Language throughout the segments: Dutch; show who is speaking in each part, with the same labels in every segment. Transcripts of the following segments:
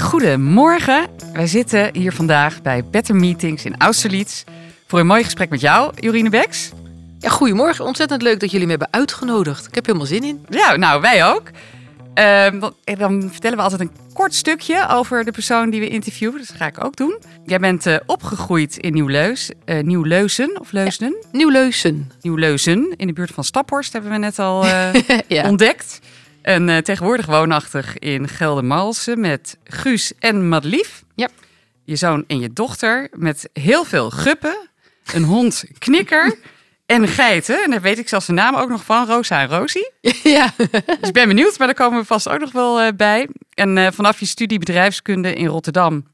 Speaker 1: Goedemorgen. Wij zitten hier vandaag bij Better Meetings in Austerlitz voor een mooi gesprek met jou, Jorine Beks.
Speaker 2: Ja, goedemorgen. Ontzettend leuk dat jullie me hebben uitgenodigd. Ik heb helemaal zin in.
Speaker 1: Ja, nou, wij ook. Ehm, dan, en dan vertellen we altijd een kort stukje over de persoon die we interviewen. Dat ga ik ook doen. Jij bent eh, opgegroeid in Nieuw-Leus, eh, Nieuw-Leusen of Leusden?
Speaker 2: Nieuw-Leusen.
Speaker 1: Nieuw-Leusen, in de buurt van Staphorst, hebben we net al eh,
Speaker 2: Ja.
Speaker 1: ontdekt. En eh, tegenwoordig woonachtig in Geldermalsen met Guus en Madelief.
Speaker 2: Ja.
Speaker 1: Je zoon en je dochter met heel veel guppen, een hond Knikker en geiten. En daar weet ik zelfs de naam ook nog van, Rosa en Rosie.
Speaker 2: ja.
Speaker 1: Dus ik ben benieuwd, maar daar komen we vast ook nog wel eh, bij. En eh, vanaf je studie bedrijfskunde in Rotterdam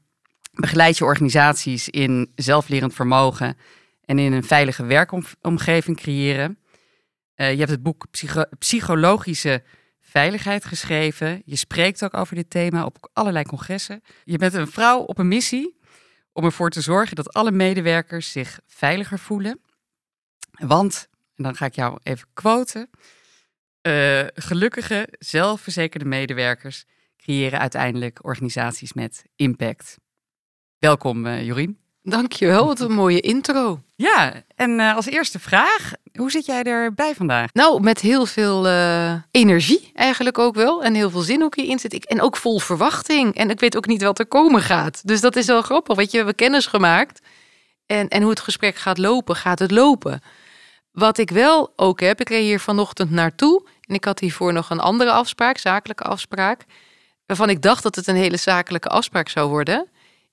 Speaker 1: begeleid je organisaties in zelflerend vermogen en in een veilige werkomgeving creëren. Je hebt het boek Psycho- Psychologische Veiligheid geschreven. Je spreekt ook over dit thema op allerlei congressen. Je bent een vrouw op een missie om ervoor te zorgen dat alle medewerkers zich veiliger voelen. Want, en dan ga ik jou even quoten. eh, gelukkige, zelfverzekerde medewerkers creëren uiteindelijk organisaties met impact. Welkom, eh Jorien.
Speaker 2: Dankjewel. Wat een mooie intro.
Speaker 1: Ja, en eh, als eerste vraag, hoe zit jij erbij vandaag?
Speaker 2: Nou, met heel veel eh, energie eigenlijk ook wel. En heel veel zin ook hierin zit ik. En ook vol verwachting. En ik weet ook niet wat er komen gaat. Dus dat is wel grappig. Weet je, we hebben kennis gemaakt. En, en hoe het gesprek gaat lopen, gaat het lopen. Wat ik wel ook heb, ik reed hier vanochtend naartoe. En ik had hiervoor nog een andere afspraak, zakelijke afspraak. Waarvan ik dacht dat het een hele zakelijke afspraak zou worden.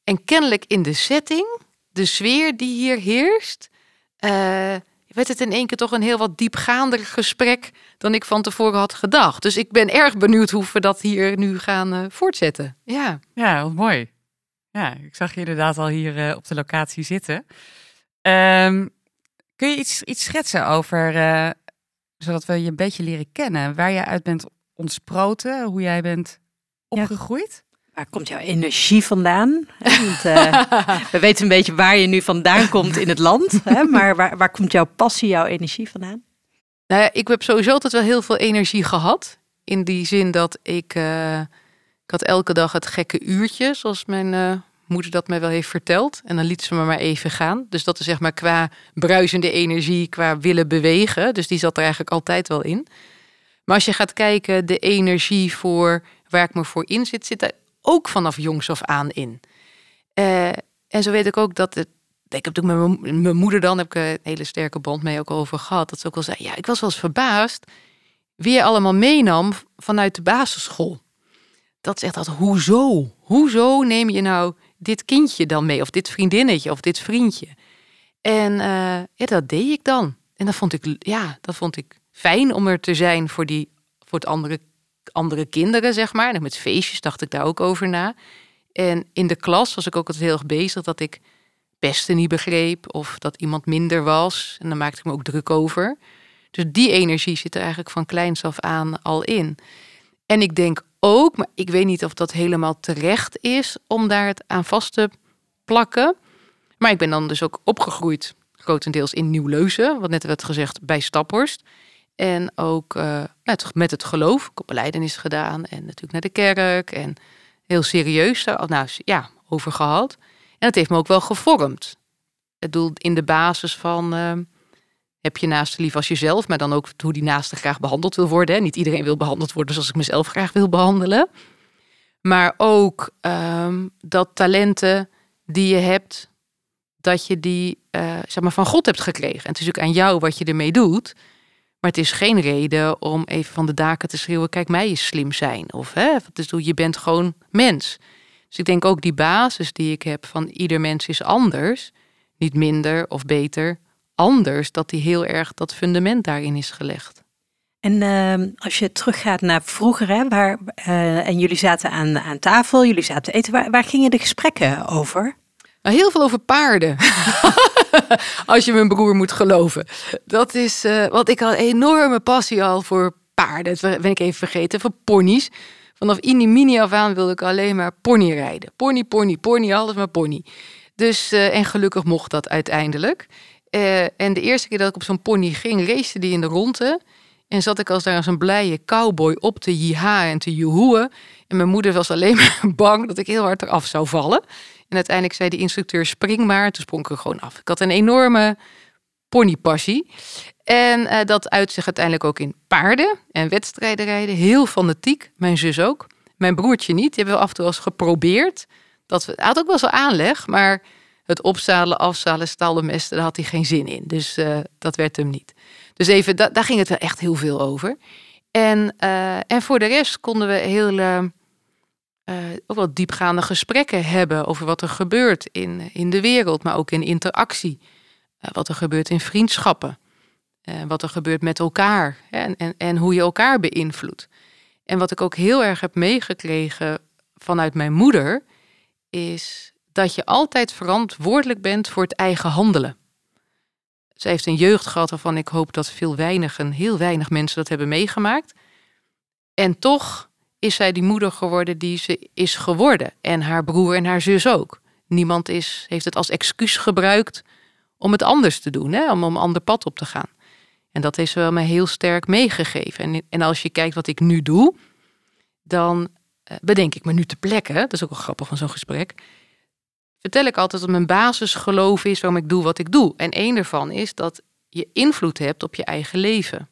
Speaker 2: En kennelijk in de setting, de sfeer die hier heerst, eh, werd het in één keer toch een heel wat diepgaander gesprek dan ik van tevoren had gedacht. Dus ik ben erg benieuwd hoe we dat hier nu gaan eh, voortzetten. Ja.
Speaker 1: Ja, wat mooi. Ja, ik zag je inderdaad al hier eh, op de locatie zitten. Ehm, kun je iets, iets schetsen over, eh, zodat we je een beetje leren kennen, waar jij uit bent ontsproten, hoe jij bent
Speaker 3: Ja.
Speaker 1: opgegroeid?
Speaker 3: Waar komt jouw energie vandaan? Want, eh, we weten een beetje waar je nu vandaan komt in het land. Hè? Maar waar, waar komt jouw passie, jouw energie vandaan?
Speaker 2: Nou ja, ik heb sowieso altijd wel heel veel energie gehad. In die zin dat ik, eh, ik had elke dag het gekke uurtje, zoals mijn eh, moeder dat mij wel heeft verteld. En dan liet ze me maar even gaan. Dus dat is zeg maar qua bruisende energie, qua willen bewegen. Dus die zat er eigenlijk altijd wel in. Maar als je gaat kijken, de energie voor waar ik me voor in zit, zit er ook vanaf jongs af aan in. Eh, en zo weet ik ook dat het. Ik heb natuurlijk met mijn- moeder dan heb ik een hele sterke band mee ook over gehad. Dat ze ook wel zei: ja, ik was wel eens verbaasd wie je allemaal meenam vanuit de basisschool. Dat echt dat, hoezo? Hoezo neem je nou dit kindje dan mee? Of dit vriendinnetje of dit vriendje? En eh, dat deed ik dan. En dat vond ik, ja, dat vond ik fijn om er te zijn voor, die, voor het andere, andere kinderen, zeg maar. En met feestjes dacht ik daar ook over na. En in de klas was ik ook altijd heel erg bezig dat ik pesten niet begreep of dat iemand minder was. En dan maakte ik me ook druk over. Dus die energie zit er eigenlijk van kleins af aan al in. En ik denk ook, maar ik weet niet of dat helemaal terecht is om daar het aan vast te plakken. Maar ik ben dan dus ook opgegroeid, grotendeels in Nieuw-Leuzen, wat net werd gezegd, bij Staphorst. En ook eh, met, het geloof. Ik heb beleidenis gedaan en natuurlijk naar de kerk. En heel serieus daar nou, ja, over gehad. En dat heeft me ook wel gevormd. Het doel in de basis van eh, heb je naaste lief als jezelf, maar dan ook hoe die naaste graag behandeld wil worden. Hè. Niet iedereen wil behandeld worden zoals ik mezelf graag wil behandelen. Maar ook ehm, dat talenten die je hebt, dat je die eh, zeg maar van God hebt gekregen. En het is ook aan jou wat je ermee doet. Maar het is geen reden om even van de daken te schreeuwen: kijk mij eens slim zijn. Of hè, is, je bent gewoon mens. Dus ik denk ook die basis die ik heb van ieder mens is anders, niet minder of beter, anders, dat die heel erg dat fundament daarin is gelegd.
Speaker 3: En uh, als je teruggaat naar vroeger, hè, waar, uh, en jullie zaten aan, aan tafel, jullie zaten eten, waar, waar gingen de gesprekken over?
Speaker 2: Nou, heel veel over paarden. als je mijn broer moet geloven. Dat is, uh, want ik had een enorme passie al voor paarden. Dat ben ik even vergeten, voor ponies. Vanaf mini af aan wilde ik alleen maar pony rijden. Pony, pony, pony, alles maar pony. Dus, uh, en gelukkig mocht dat uiteindelijk. Uh, en de eerste keer dat ik op zo'n pony ging, race die in de ronde. En zat ik als daar als een blije cowboy op te jiha en te joehoeën. En mijn moeder was alleen maar bang dat ik heel hard eraf zou vallen. En uiteindelijk zei de instructeur spring maar. Toen sprong ik er gewoon af. Ik had een enorme ponypassie. En uh, dat uit zich uiteindelijk ook in paarden en wedstrijden rijden. Heel fanatiek. Mijn zus ook. Mijn broertje niet. Die hebben we af en toe eens geprobeerd. Dat we, had ook wel zo aanleg, maar het opzadelen, afzalen, stallen, mesten, daar had hij geen zin in. Dus uh, dat werd hem niet. Dus even, da daar ging het wel echt heel veel over. En, uh, en voor de rest konden we heel uh, ook wel diepgaande gesprekken hebben over wat er gebeurt in, in de wereld, maar ook in interactie. wat er gebeurt in vriendschappen. wat er gebeurt met elkaar en, en, en hoe je elkaar beïnvloedt. En wat ik ook heel erg heb meegekregen vanuit mijn moeder, is dat je altijd verantwoordelijk bent voor het eigen handelen. Ze heeft een jeugd gehad waarvan ik hoop dat veel weinigen, heel weinig mensen dat hebben meegemaakt. En toch is zij die moeder geworden die ze is geworden. En haar broer en haar zus ook. Niemand is, heeft het als excuus gebruikt om het anders te doen, hè? om, om een ander pad op te gaan. En dat is wel mij heel sterk meegegeven. En, en als je kijkt wat ik nu doe, dan uh, bedenk ik me nu te plekken. Dat is ook wel grappig van zo'n gesprek vertel ik altijd dat mijn basisgeloof is waarom ik doe wat ik doe. En één daarvan is dat je invloed hebt op je eigen leven.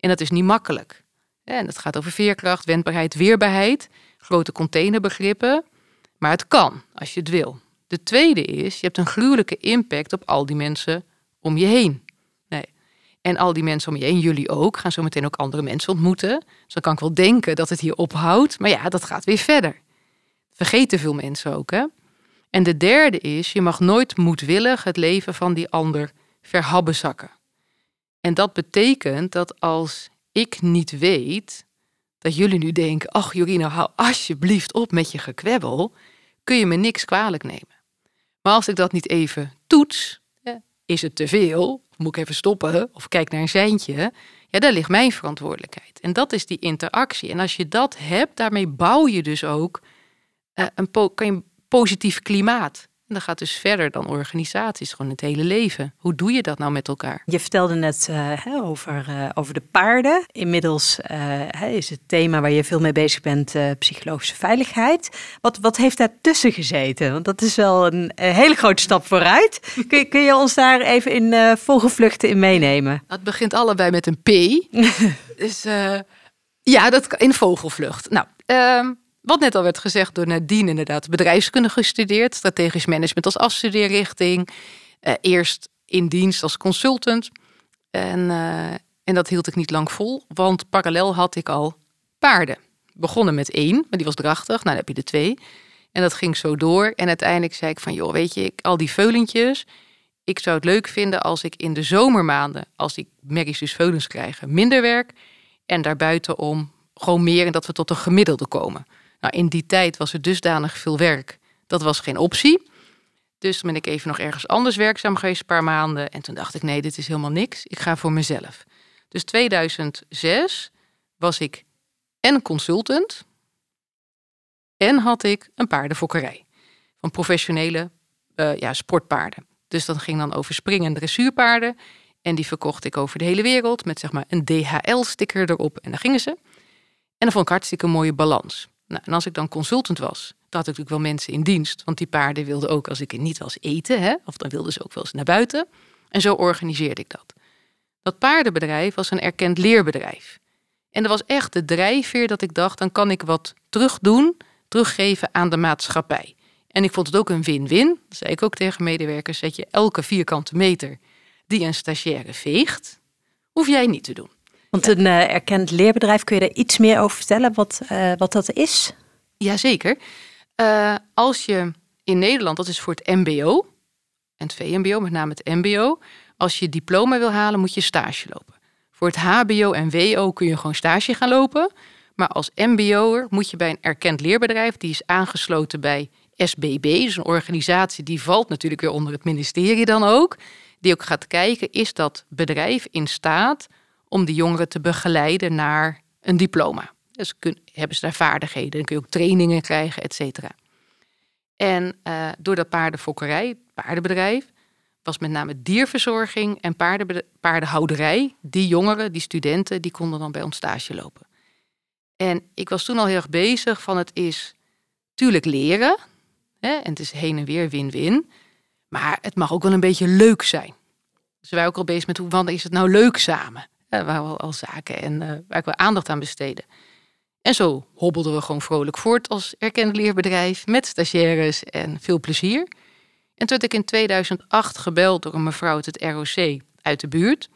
Speaker 2: En dat is niet makkelijk. En dat gaat over veerkracht, wendbaarheid, weerbaarheid, grote containerbegrippen. Maar het kan als je het wil. De tweede is, je hebt een gruwelijke impact op al die mensen om je heen. Nee. En al die mensen om je heen, jullie ook, gaan zo meteen ook andere mensen ontmoeten. Dus dan kan ik wel denken dat het hier ophoudt. Maar ja, dat gaat weer verder. Vergeten veel mensen ook, hè? En de derde is, je mag nooit moedwillig het leven van die ander verhabbezakken. En dat betekent dat als ik niet weet dat jullie nu denken, ach Jorina, hou alsjeblieft op met je gekwebbel, kun je me niks kwalijk nemen. Maar als ik dat niet even toets, is het te veel, moet ik even stoppen of kijk naar een seintje, ja, daar ligt mijn verantwoordelijkheid. En dat is die interactie. En als je dat hebt, daarmee bouw je dus ook uh, een, kan je positief klimaat. En dat gaat dus verder dan organisaties, gewoon het hele leven. Hoe doe je dat nou met elkaar?
Speaker 3: Je vertelde net uh, over, uh, over de paarden. Inmiddels uh, is het thema waar je veel mee bezig bent psychologische veiligheid. Wat, wat heeft daartussen gezeten? Want dat is wel een, hele grote stap vooruit. Kun, kun je ons daar even in vogelvluchten in meenemen?
Speaker 2: Het begint allebei met een P. dus ja, dat in vogelvlucht. Nou, ehm, wat net al werd gezegd door Nadine, inderdaad, bedrijfskunde gestudeerd, strategisch management als afstudeerrichting, uh, eerst in dienst als consultant. En, uh, en dat hield ik niet lang vol, want parallel had ik al paarden. Begonnen met één, maar die was drachtig. Nou, dan heb je de twee. En dat ging zo door. En uiteindelijk zei ik van, joh, weet je, ik, al die veulentjes. Ik zou het leuk vinden als ik in de zomermaanden, als die merries dus veulens krijgen, minder werk. En daarbuiten om gewoon meer en dat we tot een gemiddelde komen. Nou, in die tijd was er dusdanig veel werk. Dat was geen optie. Dus ben ik even nog ergens anders werkzaam geweest, een paar maanden. En toen dacht ik, nee, dit is helemaal niks. Ik ga voor mezelf. Dus 2006 was ik en consultant en had ik een paardenfokkerij. Van professionele uh, ja, sportpaarden. Dus dat ging dan over springen en dressuurpaarden. En die verkocht ik over de hele wereld met zeg maar een DHL-sticker erop. En daar gingen ze. En dan vond ik hartstikke een mooie balans. Nou, en als ik dan consultant was, dan had ik natuurlijk wel mensen in dienst. Want die paarden wilden ook, als ik er niet was, eten. Hè? Of dan wilden ze ook wel eens naar buiten. En zo organiseerde ik dat. Dat paardenbedrijf was een erkend leerbedrijf. En dat was echt de drijfveer dat ik dacht, dan kan ik wat terugdoen, teruggeven aan de maatschappij. En ik vond het ook een win-win. Dat zei ik ook tegen medewerkers, zet je elke vierkante meter die een stagiaire veegt, hoef jij niet te doen.
Speaker 3: Want een uh, erkend leerbedrijf, kun je daar iets meer over vertellen wat, uh, wat dat is?
Speaker 2: Jazeker. Eh, als je in Nederland, dat is voor het MBO en het VMBO, met name het MBO. Als je diploma wil halen, moet je stage lopen. Voor het HBO en WO kun je gewoon stage gaan lopen. Maar als MBO'er moet je bij een erkend leerbedrijf, die is aangesloten bij SBB, dus een organisatie die valt natuurlijk weer onder het ministerie dan ook, die ook gaat kijken, is dat bedrijf in staat om die jongeren te begeleiden naar een diploma. Dus hebben ze daar vaardigheden, dan kun je ook trainingen krijgen, et cetera. En uh, door dat paardenfokkerij, paardenbedrijf, was met name dierverzorging en paardenhouderij. Die jongeren, die studenten, die konden dan bij ons stage lopen. En ik was toen al heel erg bezig van het is tuurlijk leren. Hè, en het is heen en weer win-win. Maar het mag ook wel een beetje leuk zijn. Dus wij ook al bezig met hoe wanneer is het nou leuk samen. Hè, waar we al zaken en uh, waar ik wel aandacht aan besteden. En zo hobbelden we gewoon vrolijk voort als erkend leerbedrijf met stagiaires en veel plezier. En toen werd ik in 2008 gebeld door een mevrouw uit het ROC uit de buurt.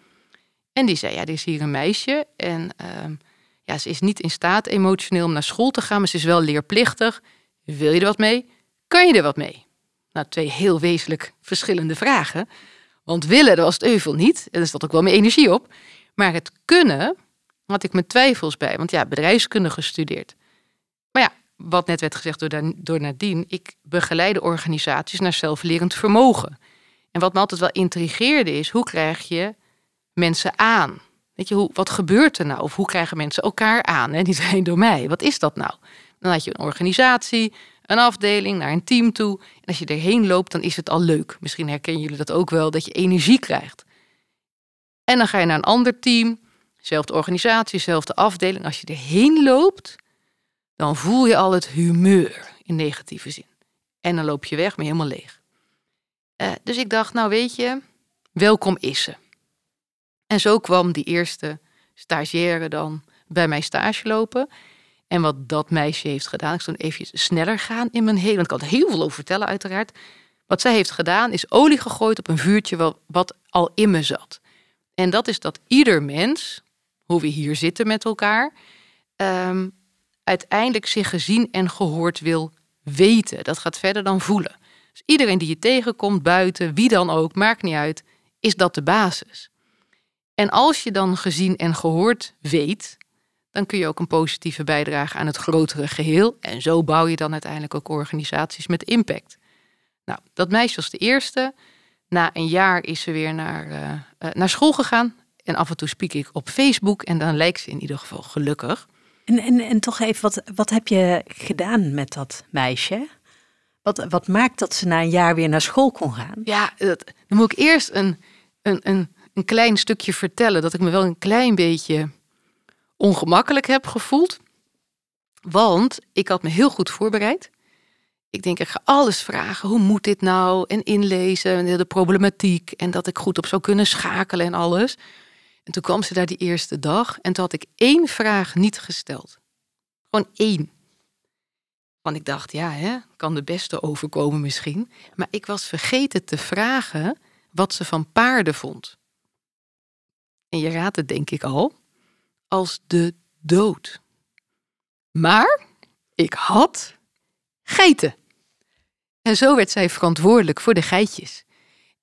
Speaker 2: En die zei, ja, er is hier een meisje en uh, ja, ze is niet in staat emotioneel om naar school te gaan, maar ze is wel leerplichtig. Wil je er wat mee? Kan je er wat mee? Nou, twee heel wezenlijk verschillende vragen. Want willen, dat was het euvel niet. En daar zat ook wel mijn energie op. Maar het kunnen, had ik mijn twijfels bij. Want ja, bedrijfskunde gestudeerd. Maar ja, wat net werd gezegd door, door Nadine, ik begeleide organisaties naar zelflerend vermogen. En wat me altijd wel intrigeerde is, hoe krijg je mensen aan? Weet je, hoe, wat gebeurt er nou? Of hoe krijgen mensen elkaar aan? En niet alleen door mij. Wat is dat nou? Dan had je een organisatie, een afdeling, naar een team toe. En als je erheen loopt, dan is het al leuk. Misschien herkennen jullie dat ook wel, dat je energie krijgt. En dan ga je naar een ander team, zelfde organisatie, zelfde afdeling. Als je erheen loopt, dan voel je al het humeur in negatieve zin. En dan loop je weg, maar helemaal leeg. Uh, dus ik dacht, nou weet je, welkom is ze. En zo kwam die eerste stagiaire dan bij mij stage lopen. En wat dat meisje heeft gedaan, ik zal even sneller gaan in mijn hele, want ik er heel veel over vertellen uiteraard. Wat zij heeft gedaan is olie gegooid op een vuurtje wat al in me zat. En dat is dat ieder mens, hoe we hier zitten met elkaar, um, uiteindelijk zich gezien en gehoord wil weten. Dat gaat verder dan voelen. Dus iedereen die je tegenkomt, buiten, wie dan ook, maakt niet uit, is dat de basis. En als je dan gezien en gehoord weet, dan kun je ook een positieve bijdrage aan het grotere geheel. En zo bouw je dan uiteindelijk ook organisaties met impact. Nou, dat meisje was de eerste. Na een jaar is ze weer naar, uh, naar school gegaan. En af en toe spreek ik op Facebook en dan lijkt ze in ieder geval gelukkig.
Speaker 3: En, en, en toch even, wat, wat heb je gedaan met dat meisje? Wat, wat maakt dat ze na een jaar weer naar school kon gaan?
Speaker 2: Ja, dat, dan moet ik eerst een, een, een, een klein stukje vertellen dat ik me wel een klein beetje ongemakkelijk heb gevoeld. Want ik had me heel goed voorbereid. Ik denk, ik ga alles vragen. Hoe moet dit nou? En inlezen, en de problematiek. En dat ik goed op zou kunnen schakelen en alles. En toen kwam ze daar die eerste dag. En toen had ik één vraag niet gesteld. Gewoon één. Want ik dacht, ja, hè, kan de beste overkomen misschien. Maar ik was vergeten te vragen wat ze van paarden vond. En je raadt het denk ik al als de dood. Maar ik had geiten. En zo werd zij verantwoordelijk voor de geitjes.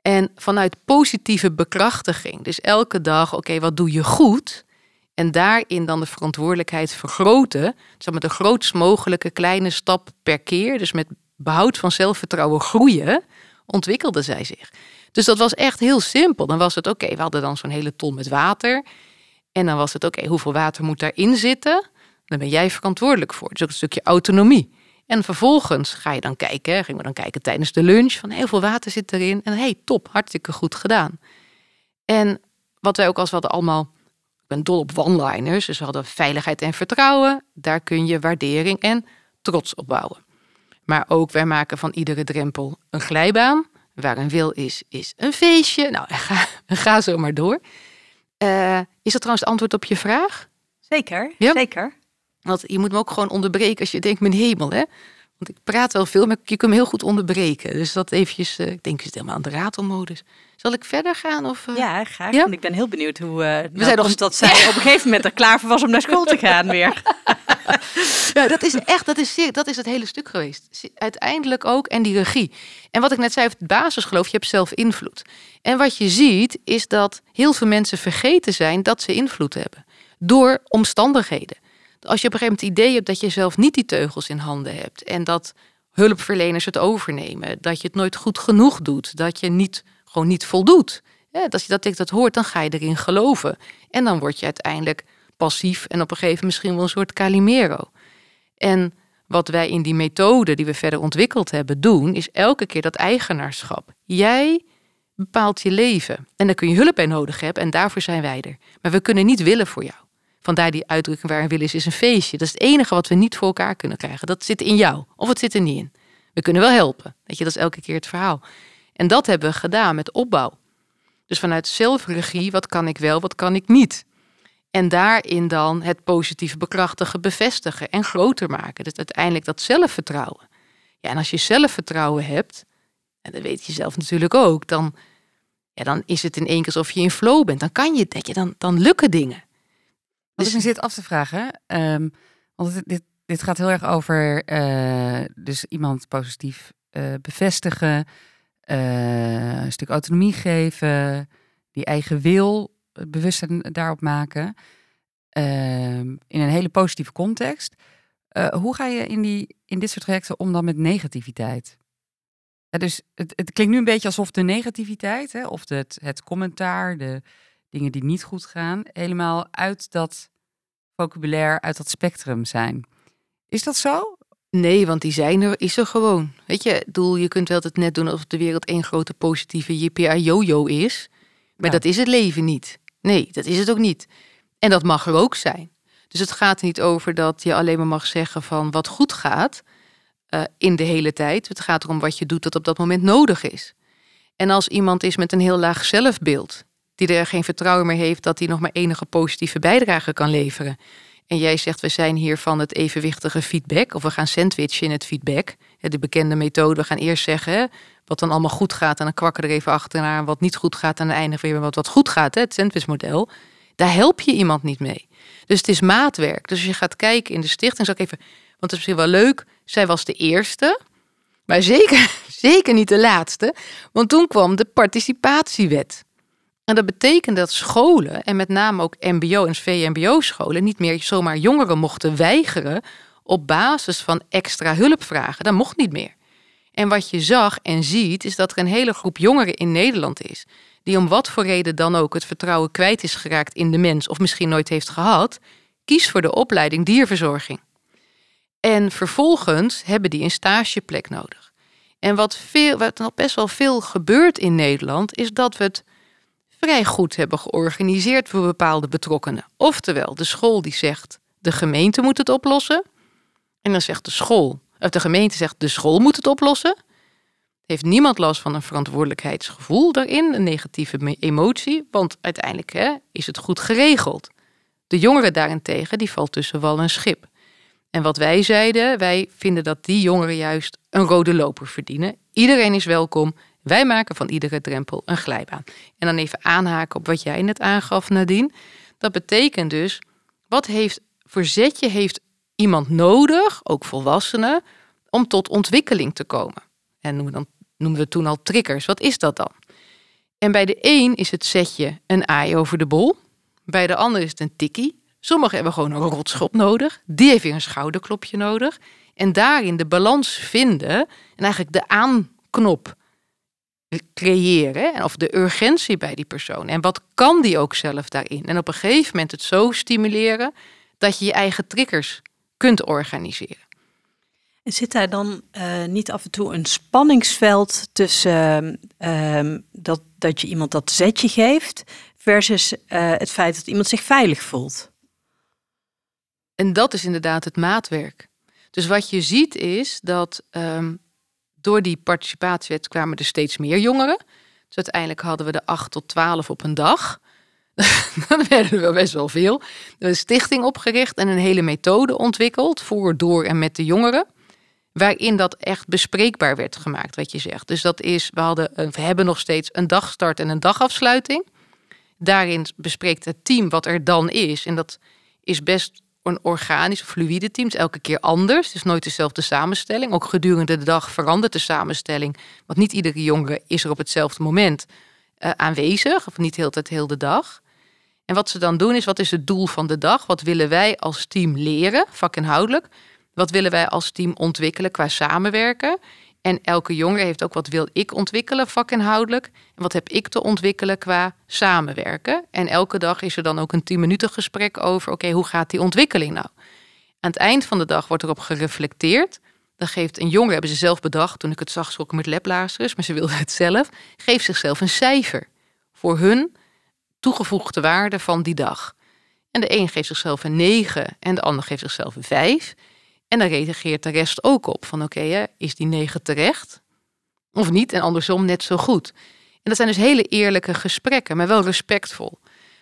Speaker 2: En vanuit positieve bekrachtiging, dus elke dag, oké, wat doe je goed? En daarin dan de verantwoordelijkheid vergroten, dus met de grootst mogelijke kleine stap per keer, dus met behoud van zelfvertrouwen groeien, ontwikkelde zij zich. Dus dat was echt heel simpel. Dan was het oké, we hadden dan zo'n hele ton met water. En dan was het oké, hoeveel water moet daarin zitten? Dan ben jij verantwoordelijk voor. Dus ook een stukje autonomie. En vervolgens ga je dan kijken, gingen we dan kijken tijdens de lunch, van heel veel water zit erin. En hey, top, hartstikke goed gedaan. En wat wij ook als we hadden allemaal, ik ben dol op one-liners, dus we hadden veiligheid en vertrouwen. Daar kun je waardering en trots op bouwen. Maar ook wij maken van iedere drempel een glijbaan. Waar een wil is, is een feestje. Nou, ga, ga zo maar door. Uh, is dat trouwens antwoord op je vraag?
Speaker 3: Zeker, ja? zeker.
Speaker 2: Want je moet me ook gewoon onderbreken als je denkt, mijn hemel, hè? Want ik praat wel veel, maar je kunt me heel goed onderbreken. Dus dat eventjes, uh, ik denk, je zit helemaal aan de ratelmodus. Zal ik verder gaan? Of,
Speaker 3: uh... Ja, graag. Ik ben heel benieuwd hoe... Uh, We zijn nog dat zij op een gegeven moment er klaar voor was om naar school te gaan weer.
Speaker 2: ja, dat is echt, dat is, dat is het hele stuk geweest. Uiteindelijk ook, en die regie. En wat ik net zei, het basisgeloof, je hebt zelf invloed. En wat je ziet, is dat heel veel mensen vergeten zijn dat ze invloed hebben. Door omstandigheden. Als je op een gegeven moment het idee hebt dat je zelf niet die teugels in handen hebt. En dat hulpverleners het overnemen. Dat je het nooit goed genoeg doet. Dat je niet, gewoon niet voldoet. Ja, als je dat, ik dat hoort, dan ga je erin geloven. En dan word je uiteindelijk passief en op een gegeven moment misschien wel een soort Calimero. En wat wij in die methode die we verder ontwikkeld hebben doen, is elke keer dat eigenaarschap. Jij bepaalt je leven. En daar kun je hulp bij nodig hebben en daarvoor zijn wij er. Maar we kunnen niet willen voor jou. Vandaar die uitdrukking waar een wil is, is een feestje. Dat is het enige wat we niet voor elkaar kunnen krijgen. Dat zit in jou of het zit er niet in. We kunnen wel helpen. Weet je, dat is elke keer het verhaal. En dat hebben we gedaan met opbouw. Dus vanuit zelfregie, wat kan ik wel, wat kan ik niet? En daarin dan het positieve bekrachtigen, bevestigen en groter maken. Dus uiteindelijk dat zelfvertrouwen. Ja, en als je zelfvertrouwen hebt, en dat weet je zelf natuurlijk ook, dan, ja, dan is het in één keer alsof je in flow bent. Dan kan je, denk je, dan, dan lukken dingen.
Speaker 1: Wat ik me zit af te vragen, ehm, want dit, dit, dit gaat heel erg over eh, dus iemand positief eh, bevestigen, eh, een stuk autonomie geven, die eigen wil, het bewustzijn daarop maken, ehm, in een hele positieve context. Hoe ga je in, die, in dit soort trajecten om dan met negativiteit? Ja, dus het, het klinkt nu een beetje alsof de negativiteit, hè, of de, het, het commentaar, de dingen die niet goed gaan, helemaal uit dat vocabulaire, uit dat spectrum zijn. Is dat zo?
Speaker 2: Nee, want die zijn er, is er gewoon. Weet je, doel, je kunt wel het net doen alsof de wereld één grote positieve JPA-jojo is. Maar
Speaker 1: Ja.
Speaker 2: dat is het leven niet. Nee, dat is het ook niet. En dat mag er ook zijn. Dus het gaat niet over dat je alleen maar mag zeggen van wat goed gaat eh, in de hele tijd. Het gaat erom wat je doet dat op dat moment nodig is. En als iemand is met een heel laag zelfbeeld, die er geen vertrouwen meer heeft dat hij nog maar enige positieve bijdrage kan leveren. En jij zegt, we zijn hier van het evenwichtige feedback, of we gaan sandwichen in het feedback. De bekende methode, we gaan eerst zeggen wat dan allemaal goed gaat en dan kwakken er even achterna wat niet goed gaat en dan eindigen we weer met wat goed gaat, het sandwichmodel. Daar help je iemand niet mee. Dus het is maatwerk. Dus als je gaat kijken in de stichting, zal ik even, want het is misschien wel leuk, zij was de eerste, maar zeker, zeker niet de laatste, want toen kwam de participatiewet. En dat betekent dat scholen, en met name ook MBO en VMBO-scholen, niet meer zomaar jongeren mochten weigeren op basis van extra hulpvragen. Dat mocht niet meer. En wat je zag en ziet, is dat er een hele groep jongeren in Nederland is, die om wat voor reden dan ook het vertrouwen kwijt is geraakt in de mens, of misschien nooit heeft gehad, kies voor de opleiding dierverzorging. En vervolgens hebben die een stageplek nodig. En wat, veel, wat nog best wel veel gebeurt in Nederland, is dat we het vrij goed hebben georganiseerd voor bepaalde betrokkenen. Oftewel, de school die zegt de gemeente moet het oplossen. En dan zegt de school, of de gemeente zegt de school moet het oplossen. Heeft niemand last van een verantwoordelijkheidsgevoel daarin, een negatieve emotie, want uiteindelijk hè, is het goed geregeld. De jongeren daarentegen, die valt tussen wal en schip. En wat wij zeiden, wij vinden dat die jongeren juist een rode loper verdienen. Iedereen is welkom. Wij maken van iedere drempel een glijbaan. En dan even aanhaken op wat jij net aangaf, Nadine. Dat betekent dus, wat heeft verzetje heeft iemand nodig, ook volwassenen, om tot ontwikkeling te komen? En noemen, dan, noemen we toen al triggers. Wat is dat dan? En bij de een is het zetje een aai over de bol. Bij de ander is het een tikkie. Sommigen hebben gewoon een rotschop nodig. Die heeft weer een schouderklopje nodig. En daarin de balans vinden en eigenlijk de aanknop creëren. Of de urgentie bij die persoon. En wat kan die ook zelf daarin? En op een gegeven moment het zo stimuleren dat je je eigen triggers kunt organiseren.
Speaker 3: En zit daar dan eh, niet af en toe een spanningsveld tussen ehm, dat, dat je iemand dat zetje geeft versus eh, het feit dat iemand zich veilig voelt?
Speaker 2: En dat is inderdaad het maatwerk. Dus wat je ziet is dat ehm, door die participatiewet kwamen er steeds meer jongeren. Dus uiteindelijk hadden we de 8 tot 12 op een dag. Dan werden er wel best wel veel. Er een stichting opgericht en een hele methode ontwikkeld voor, door en met de jongeren. Waarin dat echt bespreekbaar werd gemaakt, wat je zegt. Dus dat is, we, hadden, we hebben nog steeds een dagstart en een dagafsluiting. Daarin bespreekt het team wat er dan is. En dat is best een organisch of fluïde team. Is elke keer anders. Het is nooit dezelfde samenstelling. Ook gedurende de dag verandert de samenstelling. Want niet iedere jongere is er op hetzelfde moment uh, aanwezig. Of niet de hele tijd heel de dag. En wat ze dan doen is, wat is het doel van de dag? Wat willen wij als team leren, vakinhoudelijk? Wat willen wij als team ontwikkelen qua samenwerken? En elke jongere heeft ook wat wil ik ontwikkelen vakinhoudelijk. En wat heb ik te ontwikkelen qua samenwerken. En elke dag is er dan ook een 10 minuten gesprek over. Oké, hoe gaat die ontwikkeling nou? Aan het eind van de dag wordt erop gereflecteerd. Dan geeft een jongere, hebben ze zelf bedacht. Toen ik het zag, schrok met lablazers. Maar ze wilde het zelf. Geeft zichzelf een cijfer. Voor hun toegevoegde waarde van die dag. En de een geeft zichzelf een 9 en de ander geeft zichzelf een 5. En dan reageert de rest ook op van oké, is die 9 terecht of niet? En andersom net zo goed. En dat zijn dus hele eerlijke gesprekken, maar wel respectvol.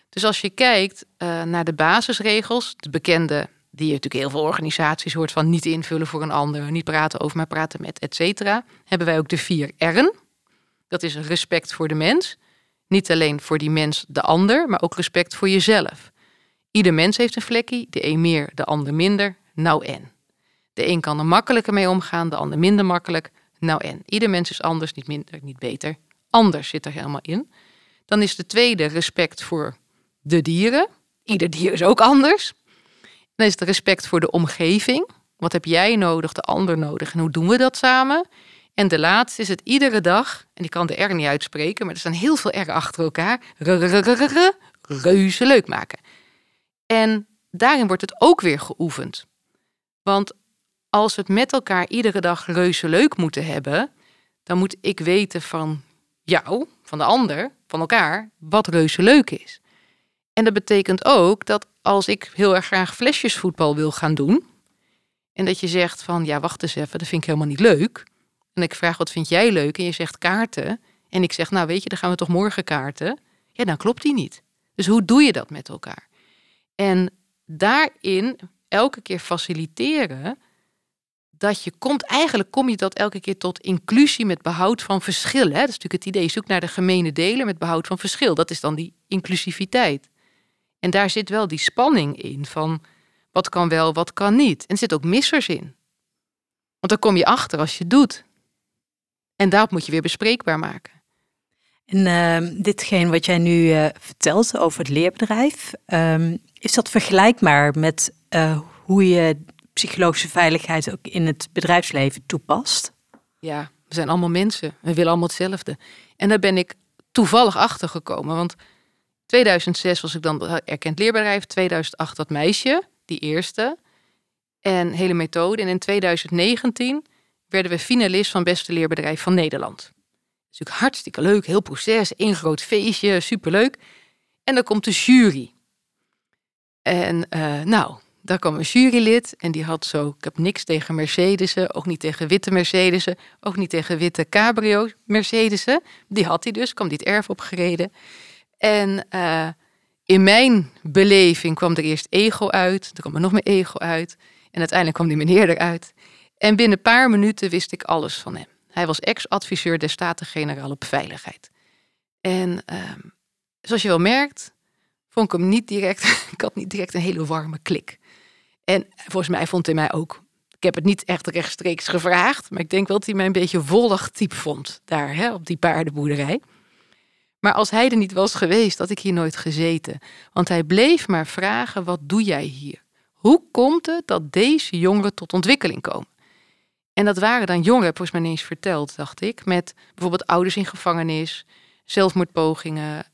Speaker 2: Dus als je kijkt uh, naar de basisregels, de bekende, die je natuurlijk heel veel organisaties hoort van niet invullen voor een ander, niet praten over, maar praten met, et cetera, hebben wij ook de vier R'en. Dat is respect voor de mens. Niet alleen voor die mens, de ander, maar ook respect voor jezelf. Ieder mens heeft een vlekje, de een meer, de ander minder. Nou en. De een kan er makkelijker mee omgaan, de ander minder makkelijk. Nou en. Ieder mens is anders, niet minder, niet beter. Anders zit er helemaal in. Dan is de tweede respect voor de dieren. Ieder dier is ook anders. Dan is het respect voor de omgeving. Wat heb jij nodig, de ander nodig en hoe doen we dat samen? En de laatste is het iedere dag, en ik kan de R niet uitspreken, maar er staan heel veel R achter elkaar. Reuze leuk maken. En daarin wordt het ook weer geoefend. Want als we het met elkaar iedere dag reuze leuk moeten hebben, dan moet ik weten van jou, van de ander, van elkaar, wat reuze leuk is. En dat betekent ook dat als ik heel erg graag flesjesvoetbal wil gaan doen, en dat je zegt van ja, wacht eens even, dat vind ik helemaal niet leuk, en ik vraag wat vind jij leuk en je zegt kaarten. En ik zeg nou weet je, dan gaan we toch morgen kaarten. Ja, dan klopt die niet. Dus hoe doe je dat met elkaar? En daarin elke keer faciliteren dat je komt, eigenlijk kom je dat elke keer tot inclusie met behoud van verschil. Hè? Dat is natuurlijk het idee, zoek naar de gemene delen met behoud van verschil. Dat is dan die inclusiviteit. En daar zit wel die spanning in van wat kan wel, wat kan niet. En er zit ook missers in. Want dan kom je achter als je doet. En daarop moet je weer bespreekbaar maken.
Speaker 3: En uh, ditgene wat jij nu uh, vertelt over het leerbedrijf, um, is dat vergelijkbaar met uh, hoe je psychologische veiligheid ook in het bedrijfsleven toepast?
Speaker 2: Ja, we zijn allemaal mensen. We willen allemaal hetzelfde. En daar ben ik toevallig achter gekomen. Want 2006 was ik dan erkend leerbedrijf, 2008 dat meisje, die eerste. En hele methode. En in 2019 werden we finalist van beste leerbedrijf van Nederland. Dat is natuurlijk hartstikke leuk, heel proces, één groot feestje, superleuk. En dan komt de jury. En uh, nou, daar kwam een jurylid en die had zo, ik heb niks tegen Mercedes'en, ook niet tegen witte Mercedes'en, ook niet tegen witte cabrio Mercedes'en. Die had hij dus, kwam dit erf opgereden. En uh, in mijn beleving kwam er eerst ego uit, er kwam er nog meer ego uit. En uiteindelijk kwam die meneer eruit. En binnen een paar minuten wist ik alles van hem. Hij was ex-adviseur der Staten-Generaal op Veiligheid. En ehm, zoals je wel merkt, vond ik hem niet direct, ik had niet direct een hele warme klik. En volgens mij vond hij mij ook, ik heb het niet echt rechtstreeks gevraagd, maar ik denk wel dat hij mij een beetje wollig type vond daar hè, op die paardenboerderij. Maar als hij er niet was geweest, had ik hier nooit gezeten. Want hij bleef maar vragen, wat doe jij hier? Hoe komt het dat deze jongeren tot ontwikkeling komen? En dat waren dan jongeren, volgens mij eens verteld, dacht ik. Met bijvoorbeeld ouders in gevangenis, zelfmoordpogingen,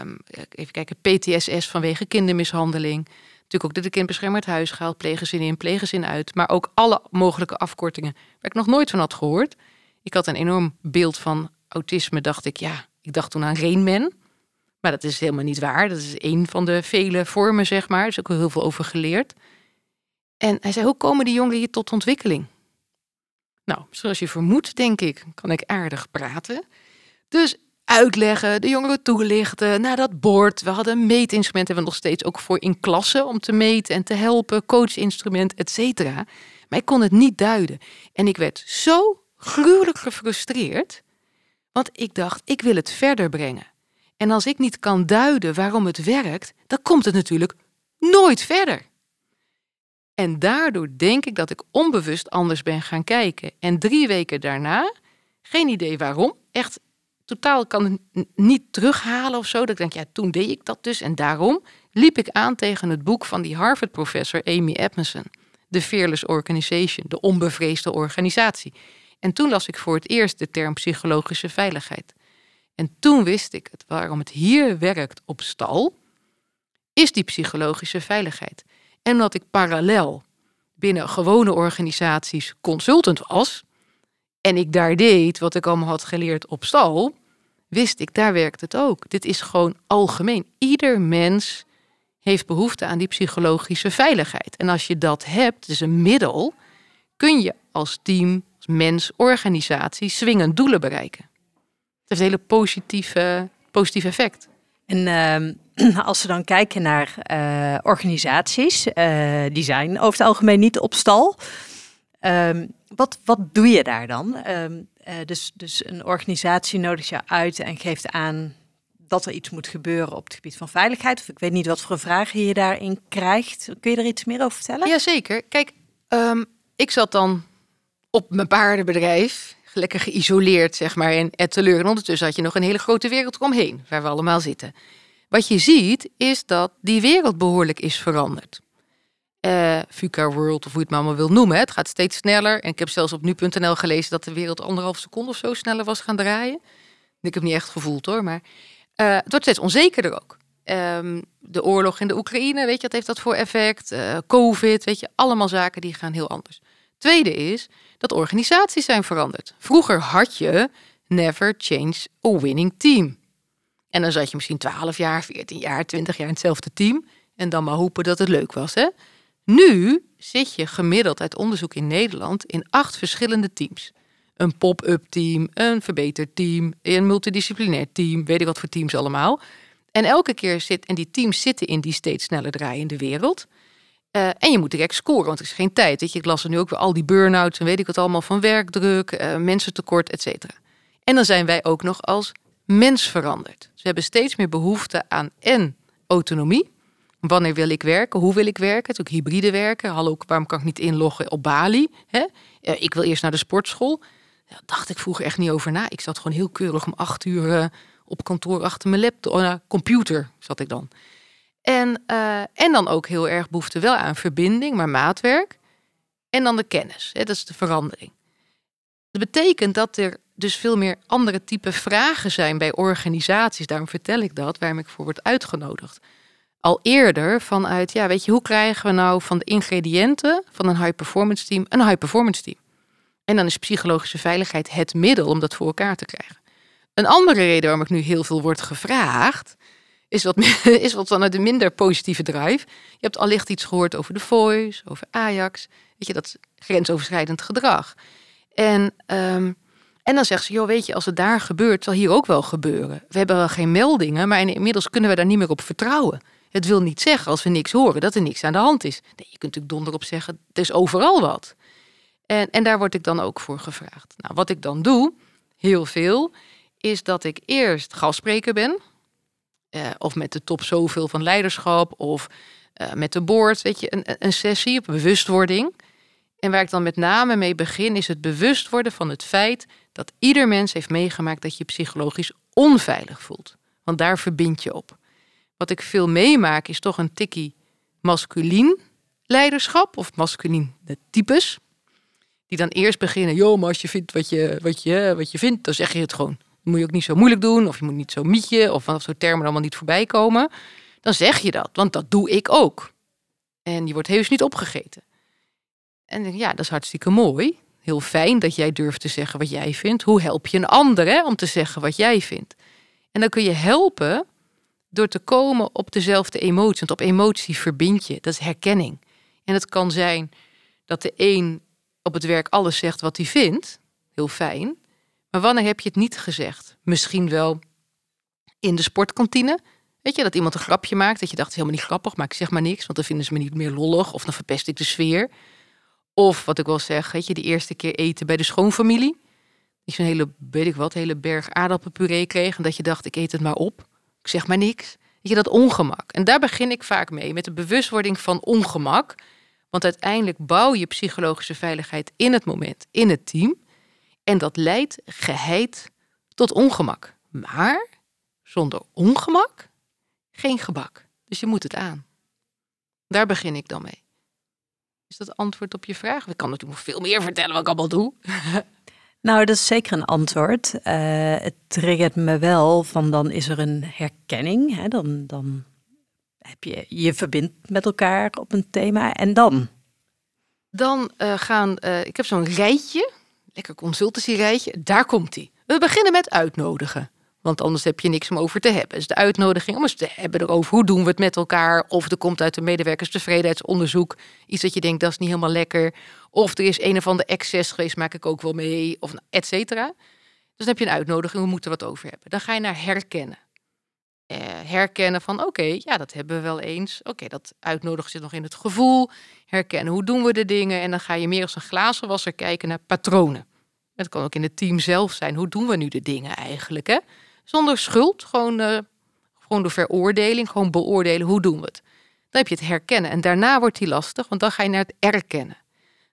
Speaker 2: um, even kijken, PTSS vanwege kindermishandeling. Natuurlijk ook de kindbeschermer uit huis gehaald, plegen in, plegen uit. Maar ook alle mogelijke afkortingen waar ik nog nooit van had gehoord. Ik had een enorm beeld van autisme, dacht ik. Ja, ik dacht toen aan Rainman. Maar dat is helemaal niet waar. Dat is een van de vele vormen, zeg maar. Er is ook heel veel over geleerd. En hij zei, hoe komen die jongeren hier tot ontwikkeling? Nou, zoals je vermoedt, denk ik, kan ik aardig praten. Dus uitleggen, de jongeren toelichten naar dat bord. We hadden meetinstrumenten, hebben we nog steeds ook voor in klassen om te meten en te helpen, coachinstrument, et cetera. Maar ik kon het niet duiden. En ik werd zo gruwelijk gefrustreerd, want ik dacht, ik wil het verder brengen. En als ik niet kan duiden waarom het werkt, dan komt het natuurlijk nooit verder. En daardoor denk ik dat ik onbewust anders ben gaan kijken. En drie weken daarna, geen idee waarom, echt totaal kan niet terughalen of zo. Dat ik denk, ja, toen deed ik dat dus. En daarom liep ik aan tegen het boek van die Harvard-professor Amy Edmondson. The Fearless Organization, de onbevreesde organisatie. En toen las ik voor het eerst de term psychologische veiligheid. En toen wist ik het, waarom het hier werkt op stal, is die psychologische veiligheid. En omdat ik parallel binnen gewone organisaties consultant was, en ik daar deed wat ik allemaal had geleerd op stal, wist ik, daar werkt het ook. Dit is gewoon algemeen. Ieder mens heeft behoefte aan die psychologische veiligheid. En als je dat hebt, dus een middel, kun je als team, als mens, organisatie swingend doelen bereiken. Het heeft een hele positieve, positief effect.
Speaker 3: En ehm, als we dan kijken naar uh, organisaties, uh, die zijn over het algemeen niet op stal. Ehm, wat, wat doe je daar dan? Ehm, uh, dus, dus een organisatie nodigt je uit en geeft aan dat er iets moet gebeuren op het gebied van veiligheid. Of ik weet niet wat voor vragen je daarin krijgt. Kun je er iets meer over vertellen?
Speaker 2: Jazeker. Kijk, um, ik zat dan op mijn paardenbedrijf, lekker geïsoleerd, zeg maar, in Etteleur. En ondertussen had je nog een hele grote wereld omheen, waar we allemaal zitten. Wat je ziet, is dat die wereld behoorlijk is veranderd. Uh, VUCA World, of hoe je het maar allemaal wil noemen. Het gaat steeds sneller. En ik heb zelfs op nu.nl gelezen dat de wereld anderhalf seconde of zo sneller was gaan draaien. Ik heb niet echt gevoeld hoor, maar uh, het wordt steeds onzekerder ook. Um, de oorlog in de Oekraïne, weet je, wat heeft dat voor effect? Uh, Covid, weet je, allemaal zaken die gaan heel anders. Tweede is dat organisaties zijn veranderd. Vroeger had je never change a winning team. En dan zat je misschien 12 jaar, 14 jaar, 20 jaar in hetzelfde team. En dan maar hopen dat het leuk was. Hè? Nu zit je gemiddeld uit onderzoek in Nederland in acht verschillende teams. Een pop-up team, een verbeterd team, een multidisciplinair team, weet ik wat voor teams allemaal. En elke keer zit, en die teams zitten in die steeds sneller draaiende wereld. Uh, en je moet direct scoren, want er is geen tijd. Weet je, ik las er nu ook weer al die burn-outs en weet ik wat allemaal van werkdruk, uh, mensentekort, et cetera. En dan zijn wij ook nog als mens veranderd. We hebben steeds meer behoefte aan en autonomie, Wanneer wil ik werken? Hoe wil ik werken? Ook hybride werken. Hallo, waarom kan ik niet inloggen op Bali? Hè? Ik wil eerst naar de sportschool. Daar dacht ik vroeger echt niet over na. Ik zat gewoon heel keurig om acht uur uh, op kantoor achter mijn laptop, uh, computer zat ik dan. En, uh, en dan ook heel erg behoefte wel aan verbinding, maar maatwerk. En dan de kennis. Hè? Dat is de verandering. Dat betekent dat er dus veel meer andere type vragen zijn bij organisaties. Daarom vertel ik dat, waarom ik voor word uitgenodigd al eerder vanuit, ja, weet je, hoe krijgen we nou van de ingrediënten van een high performance team een high performance team? En dan is psychologische veiligheid het middel om dat voor elkaar te krijgen. Een andere reden waarom ik nu heel veel word gevraagd, is wat, is wat vanuit de minder positieve drive. Je hebt allicht iets gehoord over de Voice, over Ajax. Weet je, dat grensoverschrijdend gedrag. En, um, en dan zegt ze, joh, weet je, als het daar gebeurt, zal hier ook wel gebeuren. We hebben wel geen meldingen, maar inmiddels kunnen we daar niet meer op vertrouwen. Het wil niet zeggen als we niks horen dat er niks aan de hand is. Nee, je kunt natuurlijk donder op zeggen, er is overal wat. En, en daar word ik dan ook voor gevraagd. Nou, wat ik dan doe, heel veel, is dat ik eerst gastspreker ben. Uh, of met de top zoveel van leiderschap. Of uh, met de board, weet je, een, een sessie op bewustwording. En waar ik dan met name mee begin, is het bewust worden van het feit dat ieder mens heeft meegemaakt dat je psychologisch onveilig voelt. Want daar verbind je op wat ik veel meemaak is toch een tikkie masculien leiderschap of masculien types. Die dan eerst beginnen, joh, maar als je vindt wat je, wat, je, wat je vindt, dan zeg je het gewoon. Moet je ook niet zo moeilijk doen, of je moet niet zo mietje, of vanaf zo'n termen allemaal niet voorbij komen. Dan zeg je dat, want dat doe ik ook. En je wordt heus niet opgegeten. En ja, dat is hartstikke mooi. Heel fijn dat jij durft te zeggen wat jij vindt. Hoe help je een ander om te zeggen wat jij vindt? En dan kun je helpen door te komen op dezelfde emotie. Want op emotie verbind je, dat is herkenning. En het kan zijn dat de een op het werk alles zegt wat hij vindt, heel fijn. Maar wanneer heb je het niet gezegd? Misschien wel in de sportkantine. Weet je, dat iemand een grapje maakt, dat je dacht, helemaal niet grappig, maar ik zeg maar niks, want dan vinden ze me niet meer lollig of dan verpest ik de sfeer. Of wat ik wil zeggen, weet je, de eerste keer eten bij de schoonfamilie. Die zo'n hele, weet ik wat, hele berg aardappelpuree kreeg en dat je dacht, ik eet het maar op zeg maar niks. Weet je, dat ongemak. En daar begin ik vaak mee, met de bewustwording van ongemak. Want uiteindelijk bouw je psychologische veiligheid in het moment, in het team. En dat leidt geheid tot ongemak. Maar zonder ongemak geen gebak. Dus je moet het aan. Daar begin ik dan mee. Is dat antwoord op je vraag? Ik kan natuurlijk veel meer vertellen wat ik allemaal doe.
Speaker 3: Nou, dat is zeker een antwoord. Eh, het triggert me wel van dan is er een herkenning. Hè? Dan, dan heb je je verbindt met elkaar op een thema. En dan?
Speaker 2: Dan uh, gaan, uh, ik heb zo'n rijtje, lekker consultancy rijtje. Daar komt hij. We beginnen met uitnodigen. Want anders heb je niks om over te hebben. Dus de uitnodiging om eens te hebben erover hoe doen we het met elkaar. Of er komt uit de medewerkerstevredenheidsonderzoek iets dat je denkt dat is niet helemaal lekker. Of er is een of andere excess geweest, maak ik ook wel mee. Of et cetera. Dus dan heb je een uitnodiging, we moeten wat over hebben. Dan ga je naar herkennen. Eh, herkennen van oké, ja, dat hebben we wel eens. Oké, dat uitnodigen zit nog in het gevoel. Herkennen, hoe doen we de dingen? En dan ga je meer als een glazenwasser kijken naar patronen. Het kan ook in het team zelf zijn. Hoe doen we nu de dingen eigenlijk? Hè? Zonder schuld, gewoon, uh, gewoon door veroordeling, gewoon beoordelen. Hoe doen we het? Dan heb je het herkennen. En daarna wordt die lastig, want dan ga je naar het erkennen.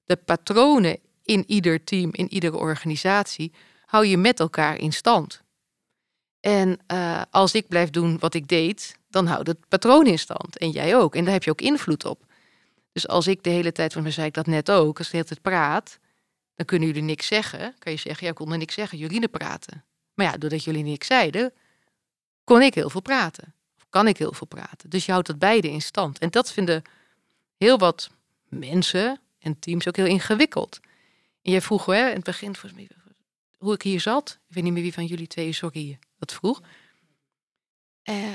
Speaker 2: De patronen in ieder team, in iedere organisatie, hou je met elkaar in stand. En uh, als ik blijf doen wat ik deed, dan houdt het patroon in stand. En jij ook. En daar heb je ook invloed op. Dus als ik de hele tijd, van me zei ik dat net ook, als de hele tijd praat, dan kunnen jullie niks zeggen. Kan je zeggen, ja, ik kon er niks zeggen, jullie praten. Maar ja, doordat jullie niks zeiden, kon ik heel veel praten. Of kan ik heel veel praten. Dus je houdt dat beide in stand. En dat vinden heel wat mensen en teams ook heel ingewikkeld. En jij vroeg hè, in het begin volgens mij, hoe ik hier zat. Ik weet niet meer wie van jullie twee sorry dat vroeg. Uh,